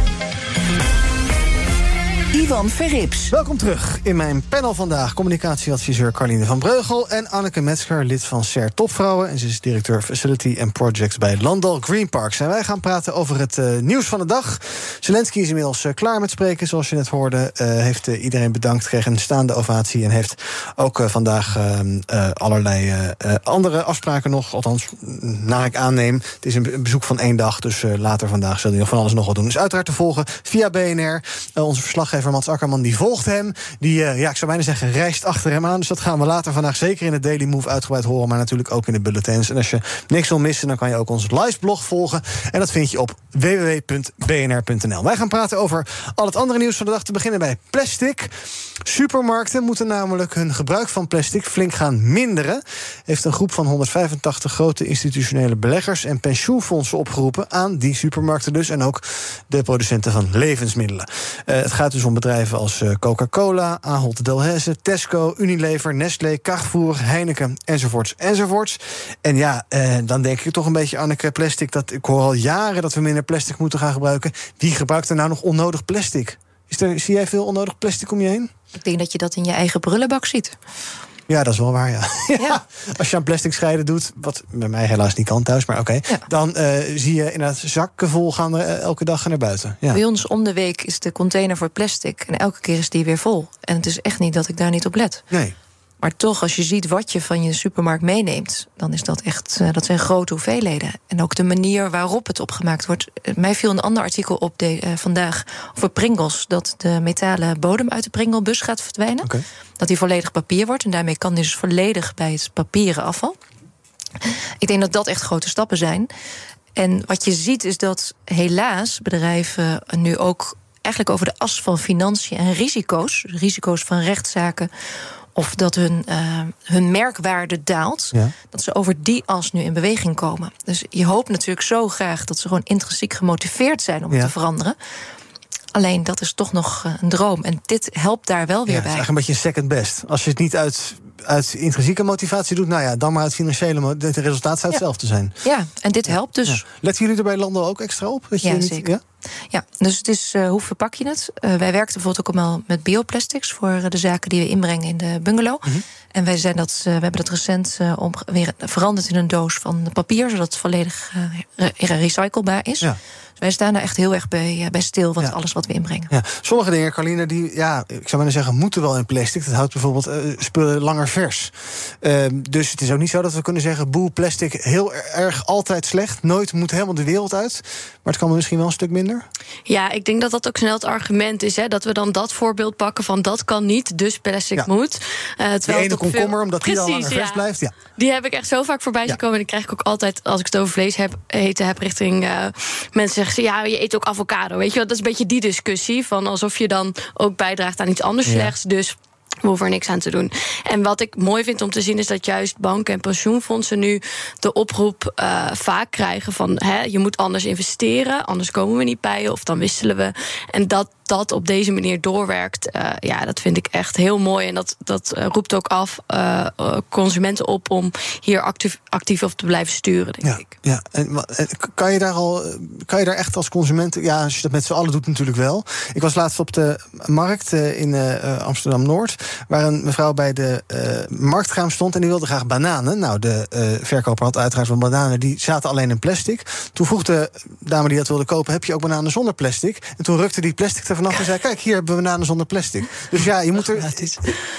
Ivan Verrips. Welkom terug in mijn panel vandaag. Communicatieadviseur Carline van Breugel en Anneke Metzger, lid van SER Topvrouwen. En ze is directeur Facility and Projects bij Landal Green Parks. En wij gaan praten over het uh, nieuws van de dag. Zelensky is inmiddels uh, klaar met spreken, zoals je net hoorde. Uh, heeft iedereen bedankt, kreeg een staande ovatie. En heeft ook vandaag allerlei andere afspraken nog. Althans, naar ik aanneem. Het is een bezoek van één dag, dus later vandaag zal hij nog van alles nog wat doen. Dus uiteraard te volgen via BNR. onze verslaggever Mats Akkerman die volgt hem. Die, uh, ja, ik zou bijna zeggen, reist achter hem aan. Dus dat gaan we later vandaag zeker in het Daily Move uitgebreid horen. Maar natuurlijk ook in de bulletins. En als je niks wil missen, dan kan je ook ons live blog volgen. En dat vind je op www.bnr.nl. Wij gaan praten over al het andere nieuws van de dag. Te beginnen bij plastic. Supermarkten moeten namelijk hun gebruik van plastic flink gaan minderen. Heeft een groep van 185 grote institutionele beleggers en pensioenfondsen opgeroepen aan die supermarkten dus. En ook de producenten van levensmiddelen. Uh, het gaat dus om bedrijven als eh, Coca-Cola, Ahold Delhaize, Tesco, Unilever, Nestlé, Carrefour, Heineken enzovoorts enzovoorts. En ja, eh, dan denk ik toch een beetje Anneke plastic. Dat ik hoor al jaren dat we minder plastic moeten gaan gebruiken. Wie gebruikt er nou nog onnodig plastic? Is er, zie jij veel onnodig plastic om je heen? Ik denk dat je dat in je eigen brullenbak ziet. Ja, dat is wel waar, ja. ja. *laughs* Als je aan plastic scheiden doet, wat bij mij helaas niet kan thuis, maar oké... Okay, ja. dan uh, zie je inderdaad zakken vol gaan uh, elke dag naar buiten. Ja. Bij ons om de week is de container voor plastic... en elke keer is die weer vol. En het is echt niet dat ik daar niet op let. Nee. Maar toch, als je ziet wat je van je supermarkt meeneemt, dan is dat echt, uh, dat zijn grote hoeveelheden. En ook de manier waarop het opgemaakt wordt. Mij viel een ander artikel op de, uh, vandaag over Pringles, dat de metalen bodem uit de Pringlebus gaat verdwijnen. Okay. Dat die volledig papier wordt en daarmee kan die dus volledig bij het papieren afval. Ik denk dat dat echt grote stappen zijn. En wat je ziet is dat helaas bedrijven nu ook eigenlijk over de as van financiën en risico's, risico's van rechtszaken of dat hun, uh, hun merkwaarde daalt, ja. dat ze over die as nu in beweging komen. Dus je hoopt natuurlijk zo graag dat ze gewoon intrinsiek gemotiveerd zijn om ja. te veranderen. Alleen dat is toch nog een droom. En dit helpt daar wel weer ja, bij. Het is eigenlijk een beetje een second best. Als je het niet uit, uit intrinsieke motivatie doet, nou ja, dan maar uit financiële. Het resultaat zou hetzelfde zijn. Ja, en dit helpt dus. Letten jullie er bij landen ook extra op? Dat ja, je niet, zeker. Ja? Dus het is uh, hoe verpak je het? Uh, wij werken bijvoorbeeld ook allemaal met bioplastics voor uh, de zaken die we inbrengen in de bungalow. Mm -hmm. En wij zijn dat, we hebben dat recent om, weer veranderd in een doos van papier, zodat het volledig recyclebaar is. Ja. Wij staan er echt heel erg bij, bij stil, wat, alles wat we inbrengen. Ja. Sommige dingen, Carline, die, ja, ik zou maar zeggen, moeten wel in plastic. Dat houdt bijvoorbeeld spullen langer vers. Uh, dus het is ook niet zo dat we kunnen zeggen... boel, plastic, heel erg altijd slecht. Nooit moet helemaal de wereld uit. Maar het kan misschien wel een stuk minder. Ja, ik denk dat dat ook snel het argument is. Hè, dat we dan dat voorbeeld pakken van dat kan niet, dus plastic ja. moet. Uh, die ene komkommer, veel... omdat die dan langer vers ja. blijft. Ja. Die heb ik echt zo vaak voorbij zien komen. En die krijg ik ook altijd, als ik het over vlees heb, eten heb... richting mensen zeggen ze, ja, je eet ook avocado. Weet je wel, dat is een beetje die discussie. Van alsof je dan ook bijdraagt aan iets anders slechts. Dus we hoeven er niks aan te doen. En wat ik mooi vind om te zien is dat juist banken en pensioenfondsen nu de oproep uh, vaak krijgen van hè, je moet anders investeren, anders komen we niet bij je of dan wisselen we. En dat dat op deze manier doorwerkt, uh, ja, dat vind ik echt heel mooi. En dat, dat uh, roept ook af uh, consumenten op om hier actief, actief op te blijven sturen, denk ja, ik. Ja, en kan je daar al, kan je daar echt als consument, ja, als je dat met z'n allen doet, natuurlijk wel. Ik was laatst op de markt in Amsterdam Noord, waar een mevrouw bij de marktkraam stond en die wilde graag bananen. Nou, de verkoper had uiteraard van bananen, die zaten alleen in plastic. Toen vroeg de dame die dat wilde kopen: heb je ook bananen zonder plastic? En toen rukte die plastic er vanaf en zei: Kijk, hier hebben we bananen zonder plastic. Dus ja, je moet er.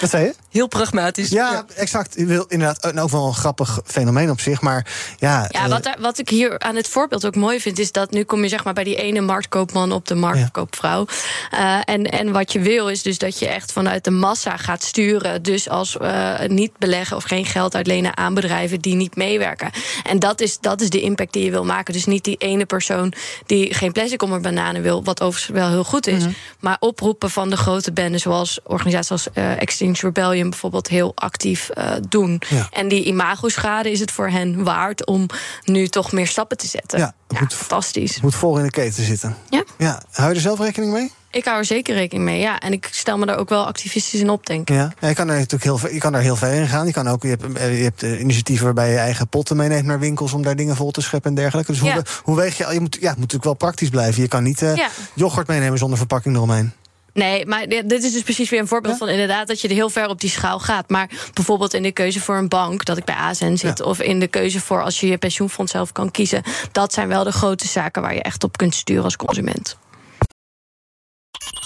Wat zei je? Heel pragmatisch. Ja, ja. exact. Je wil inderdaad ook wel een grappig fenomeen op zich. Maar ja. Ja, wat, er, wat ik hier aan het voorbeeld ook mooi vind, is dat nu kom je zeg maar bij die ene marktkoopman op de marktkoopvrouw. Uh, en, en wat je wil, is dus dat je echt vanuit de massa gaat sturen. Dus als uh, niet beleggen of geen geld uitlenen aan bedrijven die niet meewerken. En dat is, dat is de impact die je wil maken. Dus niet die ene persoon die geen plastic om bananen wil, wat overigens wel heel goed is. Maar oproepen van de grote benden, zoals organisaties als uh, Extinction Rebellion bijvoorbeeld, heel actief uh, doen. Ja. En die imagoschade is het voor hen waard om nu toch meer stappen te zetten. Ja, ja moet, fantastisch. Moet vol in de keten zitten. Ja. ja. Hou je er zelf rekening mee? Ik hou er zeker rekening mee, ja. En ik stel me daar ook wel activistisch in op, denk ik. Ja, je kan er natuurlijk heel, ver, je kan er heel ver in gaan. Je, kan ook, je hebt, je hebt initiatieven waarbij je eigen potten meeneemt naar winkels... om daar dingen vol te scheppen en dergelijke. Dus ja. hoe, hoe weeg je... Je moet, ja, het moet natuurlijk wel praktisch blijven. Je kan niet uh, ja. yoghurt meenemen zonder verpakking eromheen. Nee, maar dit is dus precies weer een voorbeeld ja? van inderdaad dat je er heel ver op die schaal gaat. Maar bijvoorbeeld in de keuze voor een bank, dat ik bij ASN zit, ja. of in de keuze voor als je je pensioenfonds zelf kan kiezen. Dat zijn wel de grote zaken waar je echt op kunt sturen als consument.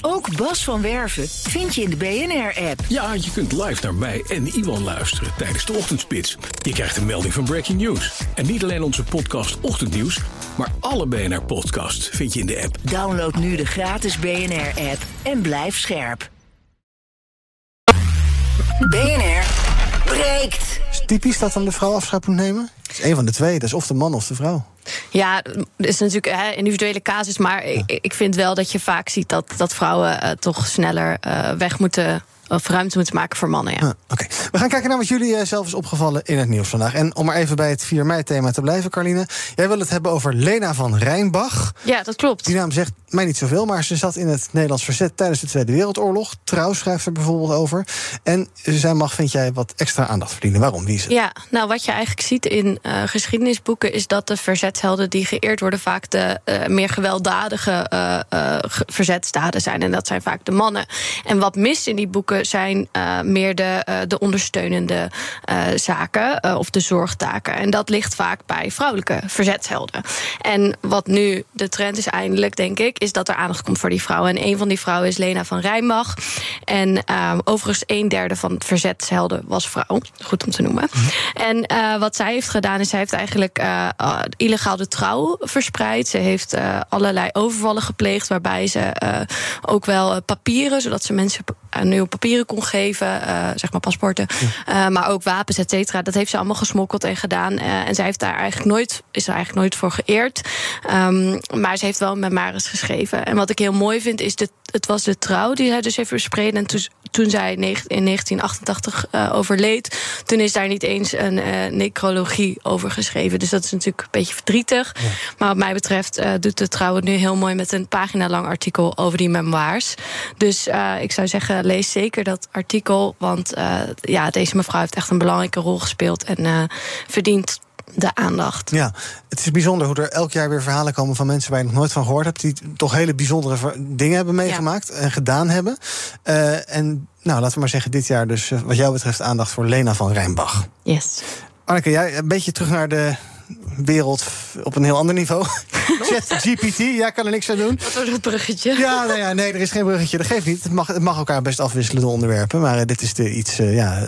Ook Bas van Werven vind je in de BNR-app. Ja, je kunt live naar mij en Iwan luisteren tijdens de ochtendspits. Je krijgt een melding van Breaking News. En niet alleen onze podcast Ochtendnieuws, maar alle BNR-podcasts vind je in de app. Download nu de gratis BNR-app en blijf scherp. BNR breekt. Is het typisch dat dan de vrouw afscheid moet nemen? Het is een van de twee, dat is of de man of de vrouw. Ja, het is natuurlijk individuele casus. Maar ja. ik, ik vind wel dat je vaak ziet dat, dat vrouwen uh, toch sneller uh, weg moeten of ruimte moeten maken voor mannen. Ja. Ah, Oké, okay. we gaan kijken naar wat jullie uh, zelf is opgevallen in het nieuws vandaag. En om maar even bij het 4 mei-thema te blijven, Carline. Jij wil het hebben over Lena van Rijnbach. Ja, dat klopt. Die naam zegt mij niet zoveel, maar ze zat in het Nederlands verzet tijdens de Tweede Wereldoorlog. Trouw schrijft er bijvoorbeeld over. En zij mag, vind jij, wat extra aandacht verdienen. Waarom? Wie is het? Ja, nou wat je eigenlijk ziet in uh, geschiedenisboeken is dat de verzetshelden die geëerd worden vaak de uh, meer gewelddadige uh, verzetstaden zijn. En dat zijn vaak de mannen. En wat mist in die boeken zijn meer de, de ondersteunende zaken of de zorgtaken. En dat ligt vaak bij vrouwelijke verzetshelden. En wat nu de trend is eindelijk, denk ik, is dat er aandacht komt voor die vrouwen. En een van die vrouwen is Lena van Rijnbach. En uh, overigens een derde van het verzetshelden was vrouw. Goed om te noemen. -hmm. En wat zij heeft gedaan is, zij heeft eigenlijk illegaal de trouw verspreid. Ze heeft allerlei overvallen gepleegd, waarbij ze ook wel papieren, zodat ze mensen nu op papieren kon geven, zeg maar paspoorten, ja. maar ook wapens, et cetera. Dat heeft ze allemaal gesmokkeld en gedaan. en zij heeft daar eigenlijk nooit, is er eigenlijk nooit voor geëerd. Um, maar ze heeft wel met Maris geschreven. En wat ik heel mooi vind, is dat het was de trouw die zij dus heeft verspreid. En toen, toen zij in 1988 uh, overleed, toen is daar niet eens een necrologie over geschreven. Dus dat is natuurlijk een beetje verdrietig. Ja. Maar wat mij betreft doet de trouw het nu heel mooi met een pagina lang artikel over die memoirs. Dus ik zou zeggen, lees zeker dat artikel. Want ja, deze mevrouw heeft echt een belangrijke rol gespeeld en verdient de aandacht. Ja, het is bijzonder hoe er elk jaar weer verhalen komen van mensen waar je nog nooit van gehoord hebt, die toch hele bijzondere dingen hebben meegemaakt en gedaan hebben. Eh, en nou, laten we maar zeggen, dit jaar dus, eh, wat jou betreft, aandacht voor Lena van Rijnbach. Yes. Anneke, jij een beetje terug naar de wereld op een heel ander niveau. *laughs* Chat GPT, jij kan er niks aan doen. Wat was het bruggetje? Ja, nou ja, nee, er is geen bruggetje. Dat geeft niet. Het mag, het mag elkaar best afwisselen, de onderwerpen. Maar eh, dit is de, iets, eh, ja,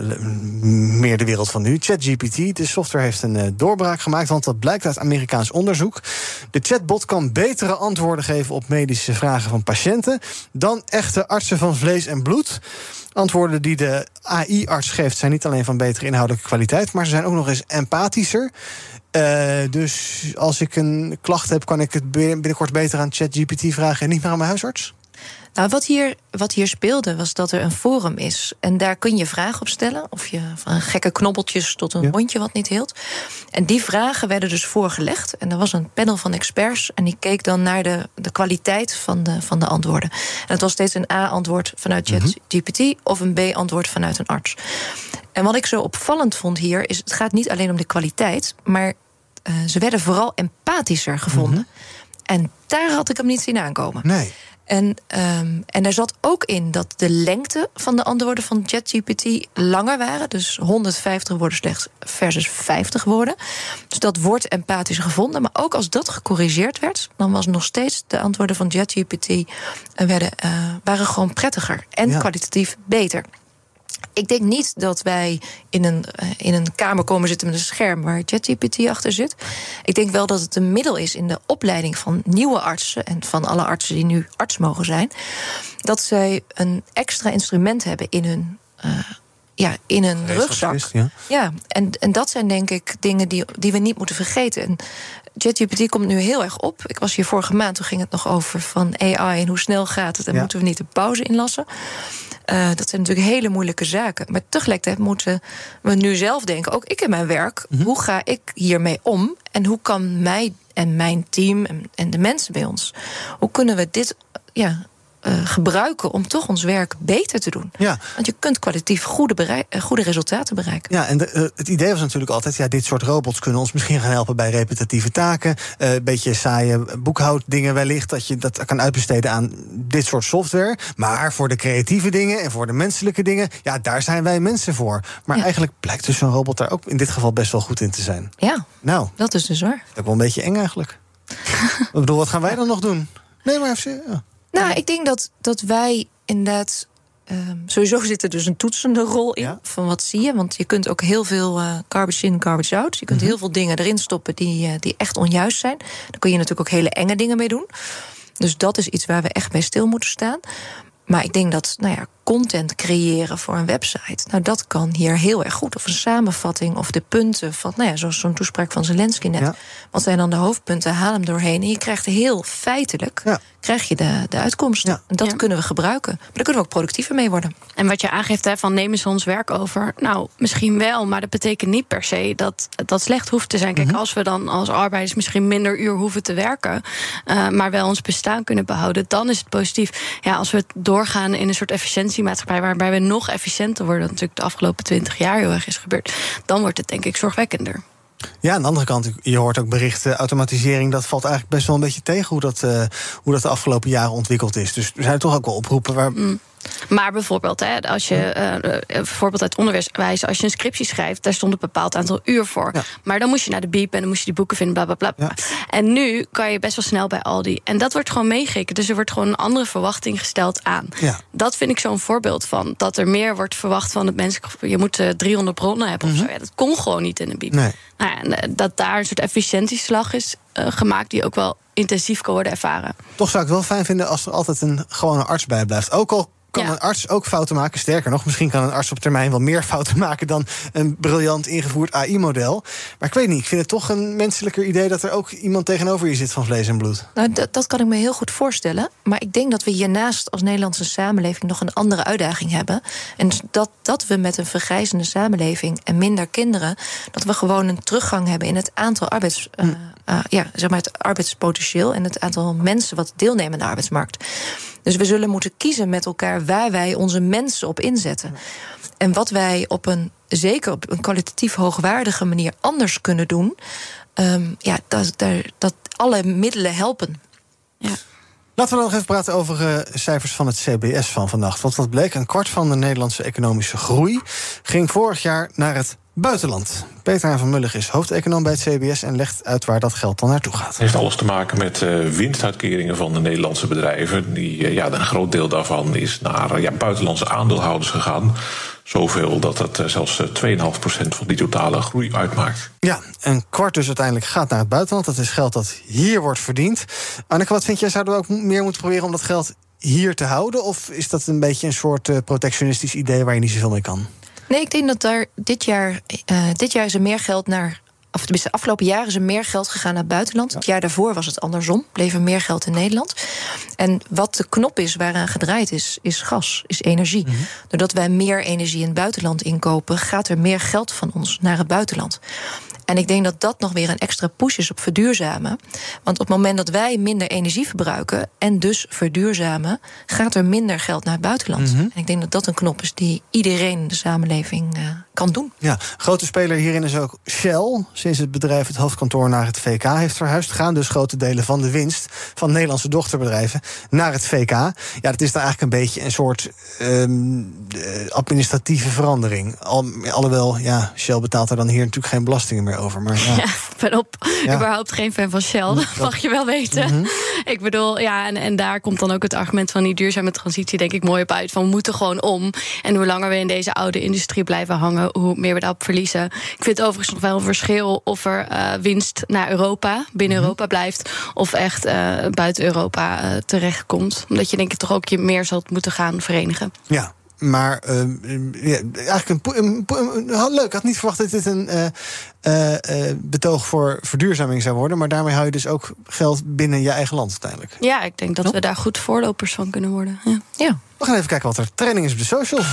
meer de wereld van nu. ChatGPT, de software heeft een eh, doorbraak gemaakt... want dat blijkt uit Amerikaans onderzoek. De chatbot kan betere antwoorden geven op medische vragen van patiënten... dan echte artsen van vlees en bloed. Antwoorden die de AI-arts geeft zijn niet alleen van betere inhoudelijke kwaliteit... maar ze zijn ook nog eens empathischer... Eh, dus als ik een klacht heb, kan ik het bin- binnenkort beter aan ChatGPT vragen en niet meer aan mijn huisarts? Nou, wat hier, wat hier speelde was dat er een forum is. En daar kun je vragen op stellen. Of je van gekke knobbeltjes tot een hondje wat niet hield. En die vragen werden dus voorgelegd. En er was een panel van experts. En die keek dan naar de, de kwaliteit van de, van de antwoorden. En het was steeds een A-antwoord vanuit ChatGPT of een B-antwoord vanuit een arts. En wat ik zo opvallend vond hier is: het gaat niet alleen om de kwaliteit, maar eh, ze werden vooral empathischer gevonden. En daar had ik hem niet zien aankomen. Nee. En, ehm, en er zat ook in dat de lengte van de antwoorden van ChatGPT langer waren. Dus 150 woorden slechts versus 50 woorden. Dus dat wordt empathisch gevonden. Maar ook als dat gecorrigeerd werd, dan was nog steeds de antwoorden van ChatGPT eh, werden, eh, waren gewoon prettiger en Ja. kwalitatief beter. Ik denk niet dat wij in een, eh, in een kamer komen zitten met een scherm waar ChatGPT achter zit. Ik denk wel dat het een middel is in de opleiding van nieuwe artsen en van alle artsen die nu arts mogen zijn. Dat zij een extra instrument hebben in hun, eh, ja, in hun rugzak. Ja. Ja, en, en dat zijn denk ik dingen die, die we niet moeten vergeten. En ChatGPT komt nu heel erg op. Ik was hier vorige maand, toen ging het nog over van AI en hoe snel gaat het en Ja. moeten we niet een pauze inlassen. Eh, dat zijn natuurlijk hele moeilijke zaken. Maar tegelijkertijd moeten we nu zelf denken, ook ik in mijn werk, hoe ga ik hiermee om? En hoe kan mij en mijn team en, en de mensen bij ons, hoe kunnen we dit ja, eh, gebruiken om toch ons werk beter te doen? Ja. Want je kunt kwalitatief goede, eh, goede resultaten bereiken. Ja, en de, eh, het idee was natuurlijk altijd... ja, dit soort robots kunnen ons misschien gaan helpen bij repetitieve taken. Een beetje saaie boekhouddingen wellicht... dat je dat kan uitbesteden aan dit soort software. Maar voor de creatieve dingen en voor de menselijke dingen... ja, daar zijn wij mensen voor. Maar eigenlijk blijkt dus zo'n robot daar ook in dit geval best wel goed in te zijn. Ja, Nou, dat is dus waar. dat is wel een beetje eng eigenlijk. *laughs* Ik bedoel, wat gaan wij dan nog doen? Nee, maar even... Ja. Nou, ik denk dat, dat wij inderdaad. ehm, sowieso zit er dus een toetsende rol in. Van wat zie je? Want je kunt ook heel veel eh, garbage in, garbage out. Je kunt heel veel dingen erin stoppen die, eh, die echt onjuist zijn. Daar kun je natuurlijk ook hele enge dingen mee doen. Dus dat is iets waar we echt bij stil moeten staan. Maar ik denk dat nou ja, content creëren voor een website, nou dat kan hier heel erg goed. Of een samenvatting of de punten van, nou ja, zoals zo'n toespraak van Zelensky net. Wat zijn dan de hoofdpunten? Haal hem doorheen. En je krijgt heel feitelijk krijg je de, de uitkomst. En dat kunnen we gebruiken. Maar daar kunnen we ook productiever mee worden. En wat je aangeeft hè, van nemen ze ons werk over. Nou, misschien wel, maar dat betekent niet per se dat dat slecht hoeft te zijn. Kijk, als we dan als arbeiders misschien minder uur hoeven te werken, eh, maar wel ons bestaan kunnen behouden, dan is het positief. Ja, als we doorgaan in een soort efficiëntiemaatschappij waarbij we nog efficiënter worden, wat natuurlijk de afgelopen twintig jaar heel erg is gebeurd, dan wordt het denk ik zorgwekkender. Ja, aan de andere kant, je hoort ook berichten, automatisering, dat valt eigenlijk best wel een beetje tegen hoe dat, eh, hoe dat de afgelopen jaren ontwikkeld is. Dus er zijn toch ook wel oproepen waar. Maar bijvoorbeeld, hè, als je eh, eh, bijvoorbeeld uit onderwijs, als je een scriptie schrijft, daar stond een bepaald aantal uur voor. Maar dan moest je naar de biep en dan moest je die boeken vinden, bla bla bla. En nu kan je best wel snel bij Aldi. En dat wordt gewoon meegekeken. Dus er wordt gewoon een andere verwachting gesteld aan. Ja. Dat vind ik zo'n voorbeeld van. Dat er meer wordt verwacht van het mensen. Je moet eh, 300 bronnen hebben of zo. Ja, dat kon gewoon niet in een biep. Nee. Nou en eh, dat daar een soort efficiëntieslag is eh, gemaakt, die ook wel intensief kan worden ervaren. Toch zou ik het wel fijn vinden als er altijd een gewone arts bij blijft. Ook al kan een arts ook fouten maken. Sterker nog, misschien kan een arts op termijn wel meer fouten *laughs* maken dan een briljant ingevoerd AI-model. Maar ik weet niet, ik vind het toch een menselijker idee dat er ook iemand tegenover je zit van vlees en bloed. Nou, dat, kan ik me heel goed voorstellen. Maar ik denk dat we hiernaast als Nederlandse samenleving nog een andere uitdaging hebben. En dat, dat we met een vergrijzende samenleving en minder kinderen, dat we gewoon een teruggang hebben in het aantal arbeids, eh, eh, ja, zeg maar het arbeidspotentieel en het aantal mensen wat deelnemen aan de arbeidsmarkt. Dus we zullen moeten kiezen met elkaar waar wij onze mensen op inzetten. En wat wij op een zeker op een kwalitatief hoogwaardige manier anders kunnen doen. Um, ja, dat, dat, dat alle middelen helpen. Ja. Laten we nog even praten over uh, cijfers van het CBS van vannacht. Want wat bleek, een kwart van de Nederlandse economische groei ging vorig jaar naar het buitenland. Peter van Mullig is hoofdeconoom bij het CBS en legt uit waar dat geld dan naartoe gaat. Het heeft alles te maken met uh, winstuitkeringen van de Nederlandse bedrijven. Die, uh, ja, een groot deel daarvan is naar ja, buitenlandse aandeelhouders gegaan. Zoveel dat het zelfs 2,5% van die totale groei uitmaakt. Ja, een kwart dus uiteindelijk gaat naar het buitenland. Dat is geld dat hier wordt verdiend. Anneke, wat vind jij? Zouden we ook meer moeten proberen om dat geld hier te houden? Of is dat een beetje een soort protectionistisch idee waar je niet zoveel mee kan? Nee, ik denk dat daar dit jaar, uh, dit jaar is er meer geld naar. Of tenminste, de afgelopen jaren is er meer geld gegaan naar het buitenland. Het jaar daarvoor was het andersom. Bleef er meer geld in Nederland. En wat de knop is waaraan gedraaid is, is gas, is energie. Mhm. Doordat wij meer energie in het buitenland inkopen, gaat er meer geld van ons naar het buitenland. En ik denk dat dat nog weer een extra push is op verduurzamen. Want op het moment dat wij minder energie verbruiken en dus verduurzamen, gaat er minder geld naar het buitenland. Mhm. En ik denk dat dat een knop is die iedereen in de samenleving uh, kan doen. Ja, grote speler hierin is ook Shell. Sinds het bedrijf het hoofdkantoor naar het VK heeft verhuisd, gaan dus grote delen van de winst van Nederlandse dochterbedrijven naar het VK. Ja, dat is dan eigenlijk een beetje een soort um, administratieve verandering. Al, alhoewel, ja, Shell betaalt er dan hier natuurlijk geen belastingen meer over. Maar, ja. *laughs* ja ik ben op ja. überhaupt geen fan van Shell. Dat mag je wel weten. Mhm. *laughs* Ik bedoel, ja, en, en daar komt dan ook het argument van die duurzame transitie, denk ik, mooi op uit. Van we moeten gewoon om. En hoe langer we in deze oude industrie blijven hangen, hoe meer we daarop verliezen. Ik vind overigens nog wel een verschil of er uh, winst naar Europa, binnen mm Europa blijft, of echt uh, buiten Europa uh, terechtkomt. Omdat je denk ik toch ook je meer zult moeten gaan verenigen. Ja, maar uh, ja, eigenlijk een, een, een, leuk. Ik had niet verwacht dat dit een uh, uh, betoog voor verduurzaming zou worden. Maar daarmee hou je dus ook geld binnen je eigen land uiteindelijk. Ja, ik denk dat we daar goed voorlopers van kunnen worden. Ja. ja. We gaan even kijken wat er training is op de socials.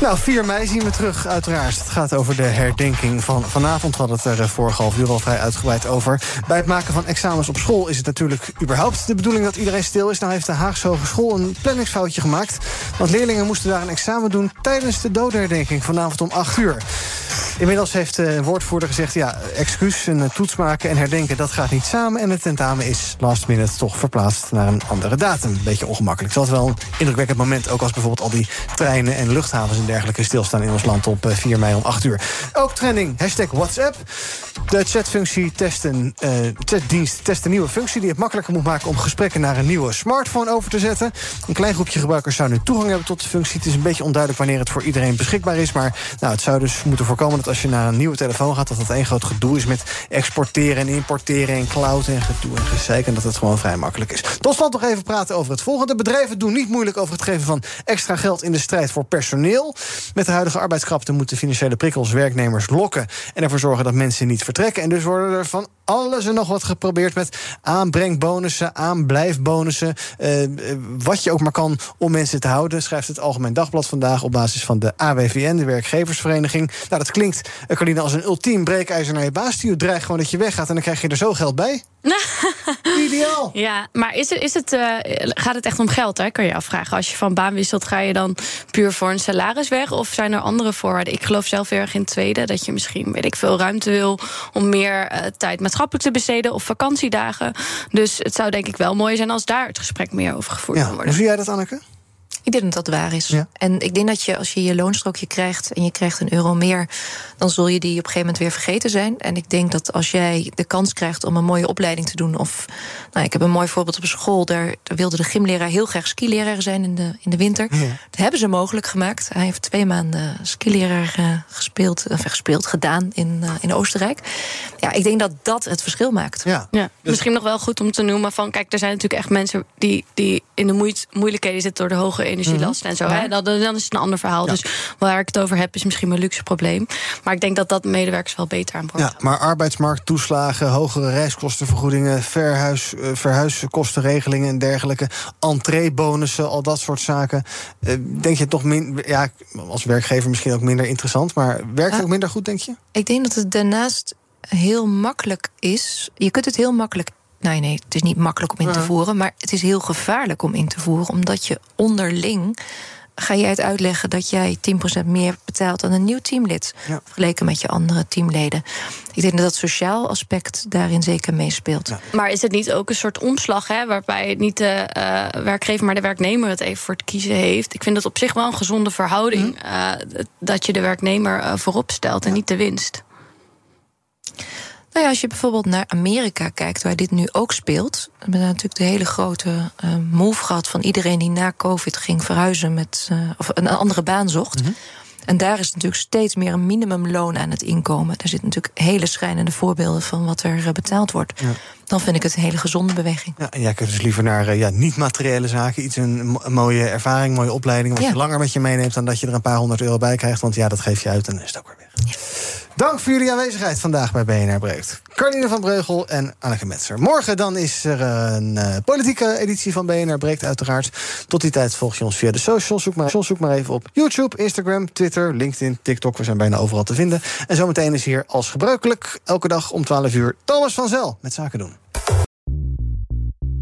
Nou, 4 mei zien we terug, uiteraard. Het gaat over de herdenking van vanavond. Hadden het er eh, vorige half uur al vrij uitgebreid over. Bij het maken van examens op school is het natuurlijk überhaupt de bedoeling dat iedereen stil is. Nou heeft de Haagse Hogeschool een planningsfoutje gemaakt. Want leerlingen moesten daar een examen doen tijdens de dodenherdenking vanavond om 8 uur. Inmiddels heeft een woordvoerder gezegd... ja, excuus, een toets maken en herdenken, dat gaat niet samen... en het tentamen is last minute toch verplaatst naar een andere datum. Beetje ongemakkelijk. Het was wel een indrukwekkend moment... ook als bijvoorbeeld al die treinen en luchthavens en dergelijke... stilstaan in ons land op 4 eh, mei om 8 uur. Ook trending, hashtag WhatsApp. De chatfunctie testen, uh, chatdienst test een nieuwe functie... die het makkelijker moet maken om gesprekken naar een nieuwe smartphone over te zetten. Een klein groepje gebruikers zou nu toegang hebben tot de functie. Het is een beetje onduidelijk wanneer het voor iedereen beschikbaar is... maar nou, het zou dus moeten voorkomen dat als je naar een nieuwe telefoon gaat... dat dat één groot gedoe is met exporteren en importeren... en cloud en gedoe en gezeik. En dat het gewoon vrij makkelijk is. Tot slot nog even praten over het volgende. Bedrijven doen niet moeilijk over het geven van extra geld... in de strijd voor personeel. Met de huidige arbeidskrapte moeten financiële prikkels werknemers lokken... en ervoor zorgen dat mensen niet vertrekken. En dus worden er van alles en nog wat geprobeerd met aanbrengbonussen, aanblijfbonussen. Uh, wat je ook maar kan om mensen te houden, schrijft het Algemeen Dagblad vandaag op basis van de AWVN, de werkgeversvereniging. Nou, dat klinkt, uh, Carlina, als een ultiem breekijzer naar je baas. Die dreigt gewoon dat je weggaat en dan krijg je er zo geld bij. *laughs* Ideaal. Ja, maar is het, is het, uh, gaat het echt om geld, hè? kan je afvragen. Als je van baan wisselt, ga je dan puur voor een salaris weg? Of zijn er andere voorwaarden? Ik geloof zelf heel erg in het tweede. Dat je misschien, weet ik veel, ruimte wil om meer uh, tijd maatschappelijk te besteden of vakantiedagen. Dus het zou denk ik wel mooi zijn als daar het gesprek meer over gevoerd ja. kan worden. Hoe zie jij dat, Anneke? Ik denk dat dat waar is. Ja. En ik denk dat je als je je loonstrookje krijgt en je krijgt een euro meer, dan zul je die op een gegeven moment weer vergeten zijn. En ik denk dat als jij de kans krijgt om een mooie opleiding te doen, of nou, ik heb een mooi voorbeeld op school, daar, daar wilde de gymleraar heel graag skileraar zijn in de, in de winter. Ja. Dat hebben ze mogelijk gemaakt. Hij heeft twee maanden skileraar uh, gespeeld, of gespeeld, gedaan in, uh, in Oostenrijk. Ja, ik denk dat dat het verschil maakt. Ja. ja. Dus... Misschien nog wel goed om te noemen van, kijk, er zijn natuurlijk echt mensen die, die in de moeilijkheden zitten door de hoge energielast mm -hmm. en zo. Hè? Dan, dan is het een ander verhaal. Ja. Dus waar ik het over heb, is misschien mijn luxe probleem. Maar ik denk dat dat medewerkers wel beter aan boord Ja, maar arbeidsmarkttoeslagen, hogere reiskostenvergoedingen, verhuis, uh, verhuiskostenregelingen en dergelijke, entreebonussen, al dat soort zaken. Uh, denk je toch min, ja, als werkgever misschien ook minder interessant, maar werkt het ook minder goed, denk je? Ik denk dat het daarnaast heel makkelijk is. Je kunt het heel makkelijk Nee, nee, het is niet makkelijk om in te voeren. Maar het is heel gevaarlijk om in te voeren. Omdat je onderling ga jij het uitleggen dat jij 10% meer betaalt dan een nieuw teamlid. Vergeleken met je andere teamleden. Ik denk dat dat sociaal aspect daarin zeker meespeelt. Maar is het niet ook een soort omslag, hè, waarbij niet de eh, werkgever, maar de werknemer het even voor het kiezen heeft? Ik vind dat op zich wel een gezonde verhouding. Mhm. eh, dat je de werknemer uh, voorop stelt en niet de winst. Nou ja, als je bijvoorbeeld naar Amerika kijkt, waar dit nu ook speelt. We hebben natuurlijk de hele grote uh, move gehad van iedereen die na COVID ging verhuizen met, uh, of een andere baan zocht. Mm -hmm. En daar is natuurlijk steeds meer een minimumloon aan het inkomen. Daar zitten natuurlijk hele schrijnende voorbeelden van wat er uh, betaald wordt. Ja. Dan vind ik het een hele gezonde beweging. Ja, en jij kijkt dus liever naar ja, niet-materiële zaken. Iets een, een, mooie ervaring, mooie opleiding. Wat ja. je langer met je meeneemt dan dat je er een paar honderd euro bij krijgt. Want ja, dat geef je uit en dan is het ook weer weg. Dank voor jullie aanwezigheid vandaag bij BNR Breekt. Carline van Breugel en Anneke Metzer. Morgen dan is er een uh, politieke editie van BNR Breekt uiteraard. Tot die tijd volg je ons via de socials. Zoek maar, zoek maar even op YouTube, Instagram, Twitter, LinkedIn, TikTok. We zijn bijna overal te vinden. En zometeen is hier als gebruikelijk elke dag om 12 uur Thomas van Zel met Zaken doen.